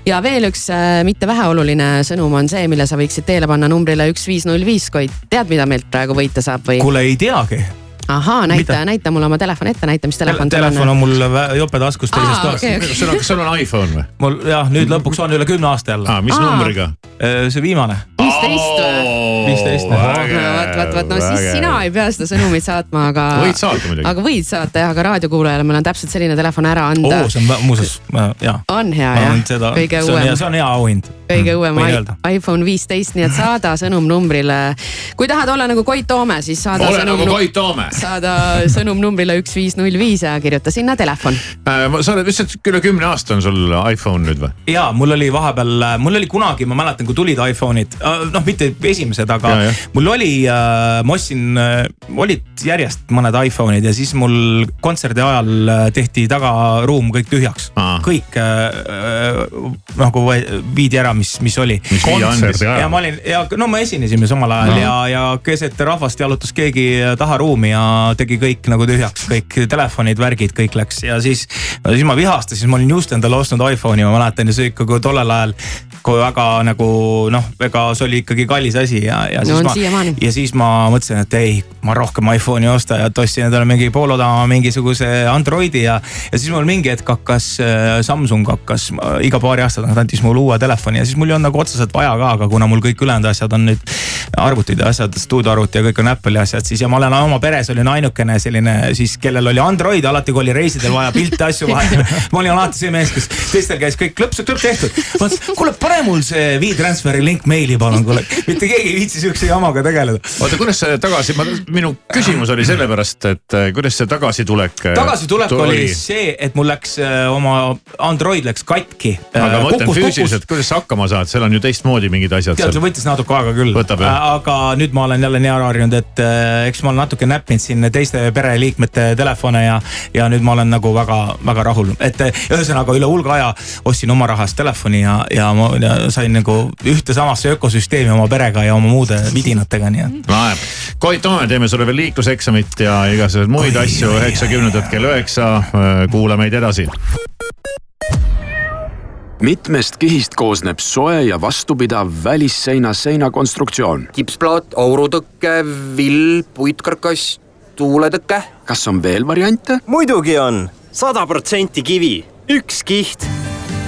ja veel üks äh, mitte väheoluline sõnum on see, mille sa võiksid teele panna numbrile üks viis null viis, Koit. tead, mida meilt praegu võita saab või? kuule, ei teagi. ahaa, näita näita mulle oma telefon ette, näita, mis telefon sul telefon on mul jope taskus teises toas okei, okei. sul on, kas sul on iPhone või? mul jah, nüüd lõpuks on üle kümne aasta jälle. mis Aa. numbriga? see viimane. Viisteist või? viisteist. vot, vot, vot, no siis sina ei pea seda sõnumit saatma, aga. Võid saata muidugi. aga võid saata jah, aga raadiokuulajale meil on täpselt selline telefon ära anda oo, see on muuseas, jaa. on hea ma jah olen seda, kõige see on hea, uuem see on hea auhind. kõige uuem i- öelda. iPhone viisteist, nii et saada sõnum numbrile. kui tahad olla nagu Koit Toome, siis saada ole sõnum nagu. Koit Toome. saada sõnum numbrile üks viis null viis ja kirjuta sinna telefon. sa oled lihtsalt üle kümne aasta on sul iPhone nüüd või? ja mul oli vahepeal, mul oli kunagi, ma mäletan, kui tulid iPhone'id, noh, mitte esimesed, aga Ja, ja, mul oli, ma ostsin, olid järjest mõned iPhone'id ja siis mul kontserdi ajal äh, tehti tagaruum kõik tühjaks. kõik äh, nagu võe- viidi ära, mis, mis oli. Ja ma olin ja no me esinesime samal ajal No. ja, ja keset rahvast jalutas keegi taha ruumi ja tegi kõik nagu tühjaks, kõik telefonid, värgid, kõik läks ja siis, siis ma vihastasin, ma olin just endale ostnud iPhone'i, ma mäletan ja see ikka kui tollel ajal kui väga nagu noh, ega see oli ikkagi kallis asi ja, ja No siis on ma ja siis ma mõtlesin, et ei, ma rohkem iPhone'i ei osta ja ostsin endale mingi poolodava mingisuguse Androidi ja, ja siis mul mingi hetk hakkas äh, Samsung hakkas iga paari aasta tagant andis mulle uue telefoni ja siis mul ei olnud nagu otseselt vaja ka, aga kuna mul kõik ülejäänud asjad on nüüd arvutid ja asjad, stuudioarvuti ja kõik on Apple'i asjad, siis ja ma olen oma peres olin ainukene selline siis, kellel oli Android, alati kui oli reisidel vaja pilte, asju vahetada. ma olin alati see mees, kes teistel käis kõik klõps, klõps tehtud. ma mõtlesin, kuule pane mul see WeTransferi link meili palun, kuule. mitte keegi ei viitsi siukse jamaga tegeleda. oota, kuidas see tagasi, minu küsimus oli sellepärast, et äh, kuidas see tagasitulek. tagasitulek oli see, et mul läks äh, oma Android läks katki. aga ma mõtlen füüsiliselt, kuidas sa hakkama saad, seal on ju teistmoodi mingid asjad tead, see võttis natuke aega küll. Aga nüüd ma olen jälle nii ära harjunud, et äh, eks ma olen natuke näppinud siin teiste pereliikmete telefone ja, ja nüüd ma olen nagu väga-väga rahul, et äh, ühesõnaga üle hulga aja ostsin oma rahast telefoni ja, ja ma ja sain nagu ühte samasse ökosüsteemi oma perega ja oma muude vidinatega, nii et. laeb. Koit Toome, teeme sulle veel liikluseksamit ja igasuguseid muid Oi, asju üheksakümnendad kell üheksa. kuula meid edasi. mitmest kihist koosneb soe ja vastupidav välisseina seinakonstruktsioon? kipsplaat, aurutõke, vill, puitkarkass, tuuletõke. kas on veel variante? muidugi on, sada protsenti kivi, üks kiht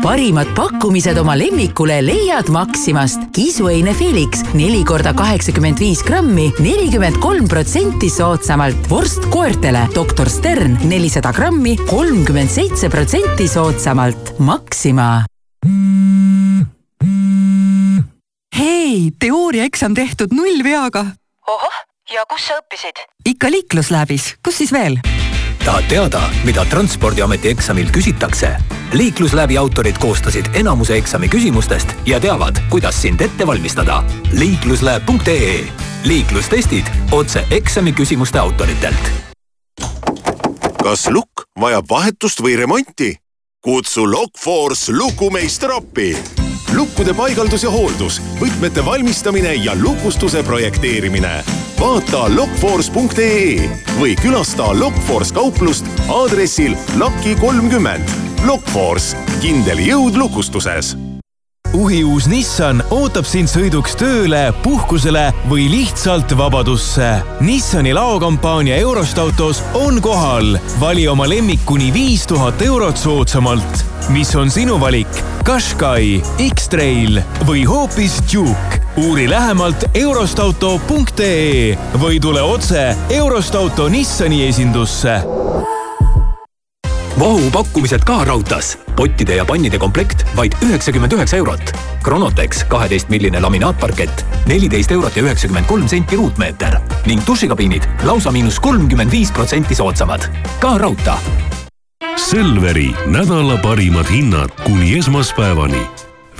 parimad pakkumised oma lemmikule leiad Maximast. kisuheine Felix neli korda kaheksakümmend viis grammi, nelikümmend kolm protsenti soodsamalt. vorst koertele doktor Stern nelisada grammi, kolmkümmend seitse protsenti soodsamalt. Maxima. hei, teooriaeksam tehtud nullveaga. ohoh, ja kus sa õppisid? ikka liiklusläbis, kus siis veel? Tahad teada, mida Transpordiameti eksamil küsitakse? liiklusläbi autorid koostasid enamuse eksami küsimustest ja teavad, kuidas sind ette valmistada. liiklusläeb.ee liiklustestid otse eksami küsimuste autoritelt. kas lukk vajab vahetust või remonti? kutsu Lockforce lukumeister appi. Lukkude paigaldus ja hooldus, võtmete valmistamine ja lukustuse projekteerimine. vaata lockforce.ee või külasta Lockforce kauplust aadressil Laki kolmkümmend. Lockforce, kindel jõud lukustuses uhiuus Nissan ootab sind sõiduks tööle, puhkusele või lihtsalt vabadusse. Nissani laokampaania Eurost autos on kohal. vali oma lemmik kuni viis tuhat eurot soodsamalt. mis on sinu valik? Qashqai, X-Trail või hoopis Duke? uuri lähemalt eurostauto.ee või tule otse Eurost auto Nissani esindusse Vahu pakkumised ka raudtees. pottide ja pannide komplekt vaid üheksakümmend üheksa eurot. Chronotex kaheteistmilline laminaatparkett neliteist eurot ja üheksakümmend kolm senti ruutmeeter ning dušikabiinid lausa miinus kolmkümmend viis protsenti soodsamad. ka raudtee. Selveri nädala parimad hinnad kuni esmaspäevani.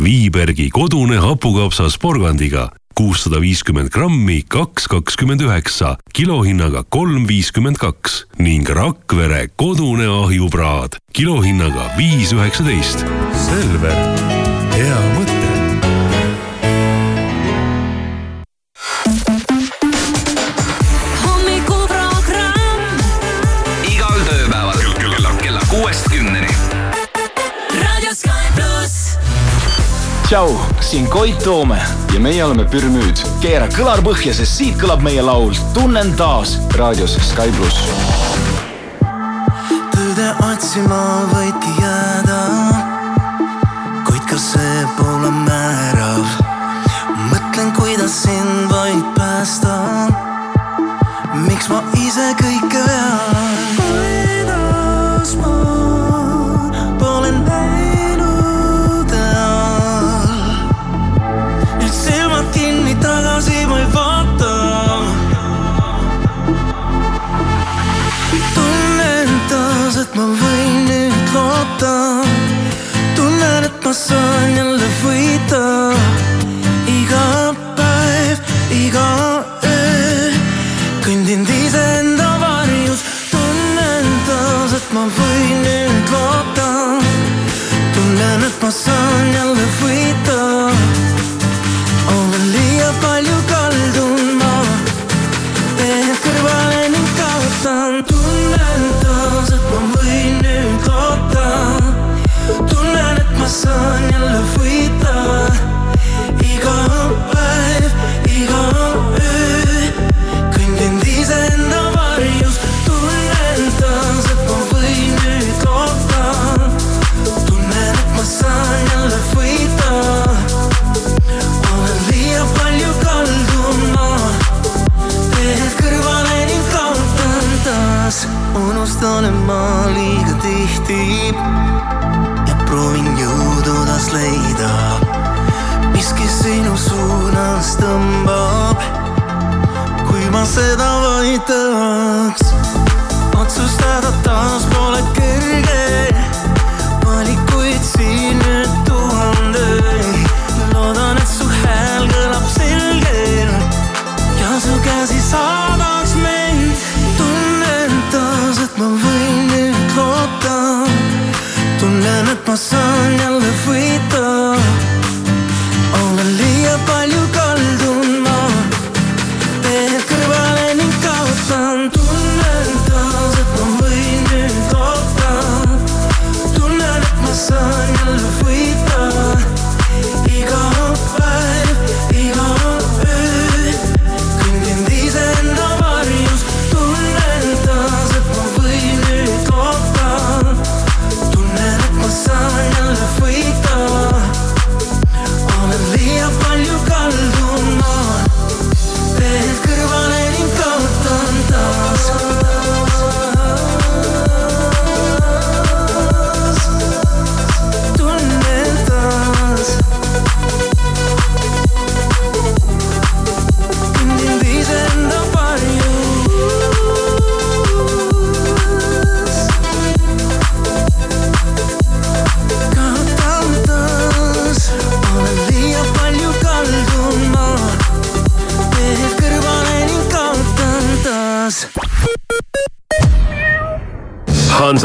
Viibergi kodune hapukapsas porgandiga kuussada viiskümmend grammi, kaks kakskümmend üheksa, kilohinnaga kolm viiskümmend kaks ning Rakvere kodune ahjupraad kilohinnaga viis üheksateist. Selver, hea mõte. tšau, siin Koit Toome ja meie oleme Pürmüüd. keera kõlar põhja, sest siit kõlab meie laul Tunnen taas raadios Sky pluss. tõde otsima võidki jääda, kuid ka see pole määrav. mõtlen, kuidas sind vaid päästa. miks ma ise kõike vean?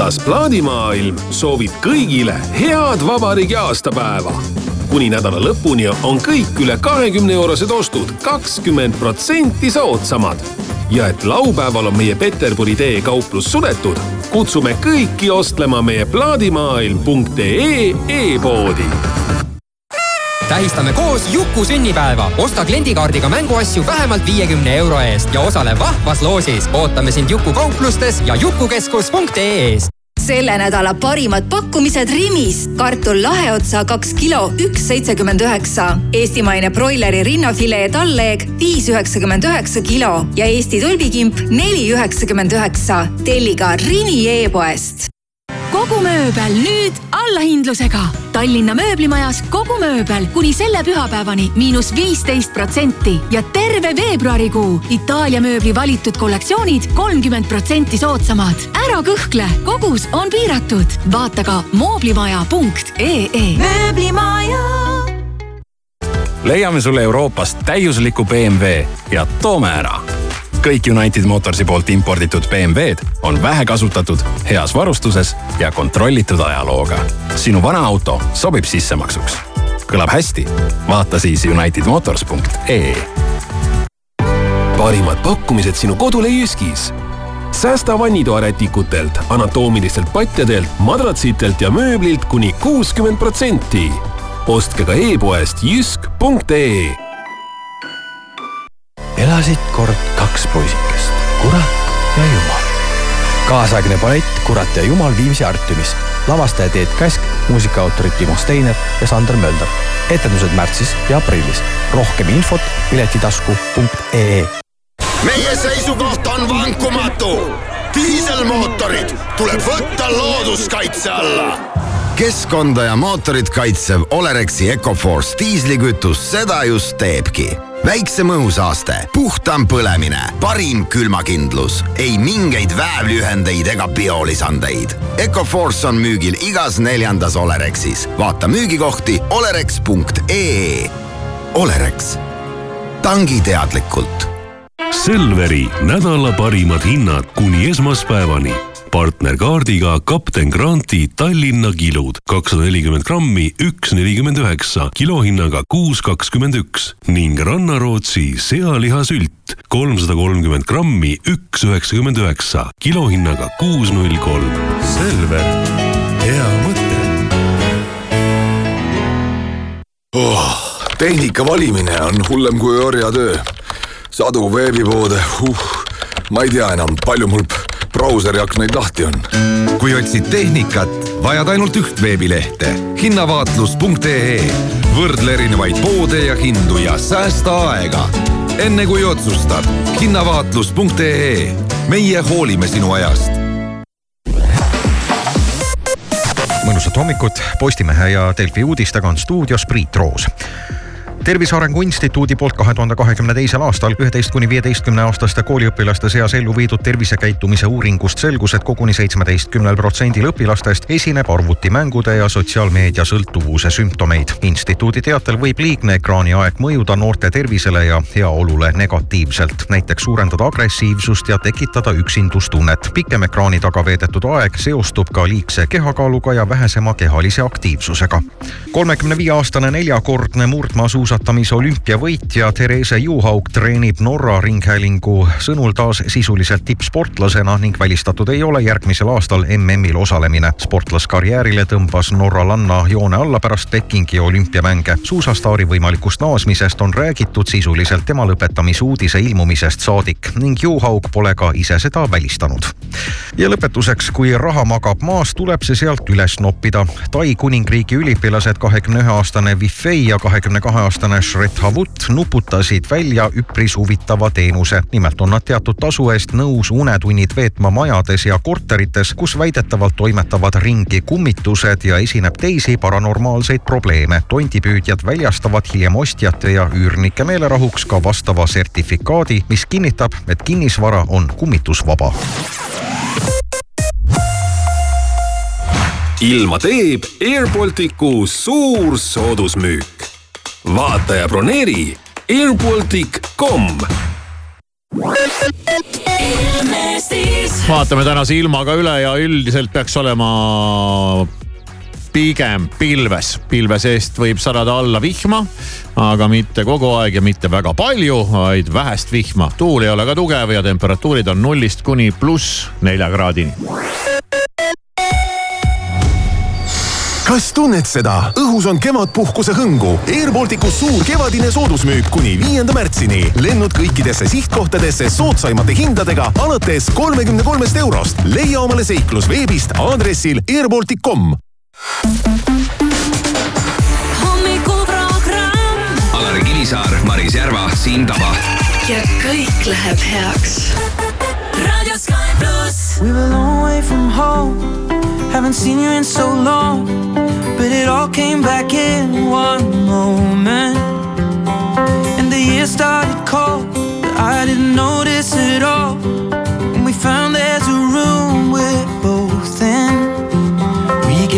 Hansas plaadimaailm soovib kõigile head vabariigi aastapäeva. kuni nädala lõpuni on kõik üle kahekümne eurosed ostud kakskümmend protsenti soodsamad. ja et laupäeval on meie Peterburi tee kauplus suletud, kutsume kõiki ostlema meie plaadimaailm.ee e-poodi tähistame koos Juku sünnipäeva. osta kliendikaardiga mänguasju vähemalt viiekümne euro eest ja osale vahvas loosis. ootame sind Juku kauplustes ja jukukeskus.ee-s selle nädala parimad pakkumised Rimis. kartul laheotsa kaks kilo, üks seitsekümmend üheksa. eestimaine broileri rinnafilee tallleeg viis üheksakümmend üheksa kilo ja Eesti tulbikimp neli üheksakümmend üheksa. telli ka Rimi e-poest kogu mööbel nüüd allahindlusega. Tallinna mööblimajas kogu mööbel kuni selle pühapäevani miinus viisteist protsenti ja terve veebruarikuu Itaalia mööbli valitud kollektsioonid kolmkümmend protsenti soodsamad. ära kõhkle, kogus on piiratud. vaata ka mooblimaja.ee. mööblimaja leiame sulle Euroopast täiusliku BMW ja toome ära. Kõik United Motorsi poolt imporditud BMW-d on vähekasutatud, heas varustuses ja kontrollitud ajalooga. sinu vana auto sobib sissemaksuks. kõlab hästi? vaata siis unitedmotors.ee parimad pakkumised sinu kodule Jyskis. säästa vannitoarätikutelt, anatoomilistelt patjadelt, madratsitelt ja mööblilt kuni kuuskümmend protsenti. ostke ka e-poest jysk.ee. elasid kord kaks poisikest, kurat ja jumal. kaasaegne ballett Kurat ja jumal Viimsi Artiumis. lavastaja Teet Käsk, muusikaautorid Timo Steiner ja Sander Mölder. etendused märtsis ja aprillis. rohkem infot piletitasku.ee meie seisukoht on vankumatu. diiselmootorid tuleb võtta looduskaitse alla. keskkonda ja mootorit kaitsev Olerexi Ecoforce diislikütus seda just teebki väiksem õhusaaste, puhtam põlemine, parim külmakindlus, ei mingeid väävlühendeid ega biolisandeid. Ecoforce on müügil igas neljandas Olerexis. vaata müügikohti olerex.ee. Olerex, tangi teadlikult Selveri nädala parimad hinnad kuni esmaspäevani. Partnerkaardiga kapten Granti Tallinna kilud kakssada nelikümmend grammi, üks nelikümmend üheksa, kilohinnaga kuus kakskümmend üks ning Rannarootsi sealihasült kolmsada kolmkümmend grammi, üks üheksakümmend üheksa, kilohinnaga kuus null kolm. Selver, hea mõte oh,. tehnika valimine on hullem kui orjatöö sadu veebipoode, uh, ma ei tea enam, palju mul brauseri aknaid lahti on. kui otsid tehnikat, vajad ainult üht veebilehte hinnavaatlus.ee. võrdle erinevaid poode ja hindu ja säästa aega. enne kui otsustad, hinnavaatlus.ee. meie hoolime sinu ajast mõnusat hommikut, Postimehe ja Delfi uudistega on stuudios Priit Roos tervise Arengu Instituudi poolt kahe tuhande kahekümne teisel aastal üheteist kuni viieteistkümne aastaste kooliõpilaste seas ellu viidud tervisekäitumise uuringust selgus, et koguni seitsmeteistkümnel protsendil õpilastest esineb arvutimängude ja sotsiaalmeedia sõltuvuse sümptomeid. instituudi teatel võib liigne ekraaniaeg mõjuda noorte tervisele ja heaolule negatiivselt, näiteks suurendada agressiivsust ja tekitada üksindustunnet. pikem ekraani taga veedetud aeg seostub ka liigse kehakaaluga ja vähesema kehalise aktiivsusega. kolmekümne viie aastane neljakordne murdmaasuusataja suusatamise olümpiavõitja Therese Juhaug treenib Norra Ringhäälingu sõnul taas sisuliselt tippsportlasena ning välistatud ei ole järgmisel aastal MM-il osalemine. sportlaskarjäärile tõmbas norralanna joone alla pärast Pekingi olümpiamänge. suusastaari võimalikust naasmisest on räägitud sisuliselt tema lõpetamise uudise ilmumisest saadik ning Juhaug pole ka ise seda välistanud. ja lõpetuseks, kui raha magab maas, tuleb see sealt üles noppida. Tai kuningriigi üliõpilased, kahekümne ühe aastane Wifei ja kahekümne kahe aastane aastane Shret Havut nuputasid välja üpris huvitava teenuse. nimelt on nad teatud tasu eest nõus unetunnid veetma majades ja korterites, kus väidetavalt toimetavad ringi kummitused ja esineb teisi paranormaalseid probleeme. tondipüüdjad väljastavad hiljem ostjate ja üürnike meelerahuks ka vastava sertifikaadi, mis kinnitab, et kinnisvara on kummitusvaba ilma teeb Air Balticu suur soodusmüük vaata ja broneeri airbaltic.com vaatame tänase ilmaga üle ja üldiselt peaks olema pigem pilves, pilve seest võib sadada alla vihma, aga mitte kogu aeg ja mitte väga palju, vaid vähest vihma. tuul ei ole ka tugev ja temperatuurid on nullist kuni pluss nelja kraadini kas tunned seda? õhus on kevadpuhkuse hõngu. Air Balticus suur kevadine soodusmüük kuni viienda märtsini. lennud kõikidesse sihtkohtadesse soodsaimate hindadega alates kolmekümne kolmest eurost. leia omale seiklus veebist aadressil airbaltic.com. hommikuprogramm. Alari Kivisaar, Maris Järva, Siim Taba. ja kõik läheb heaks. raadio Sky pluss. We were a long way from home. Haven't seen you in so long, but it all came back in one moment. And the year started cold, but I didn't notice it all. And we found there's a room we're both in.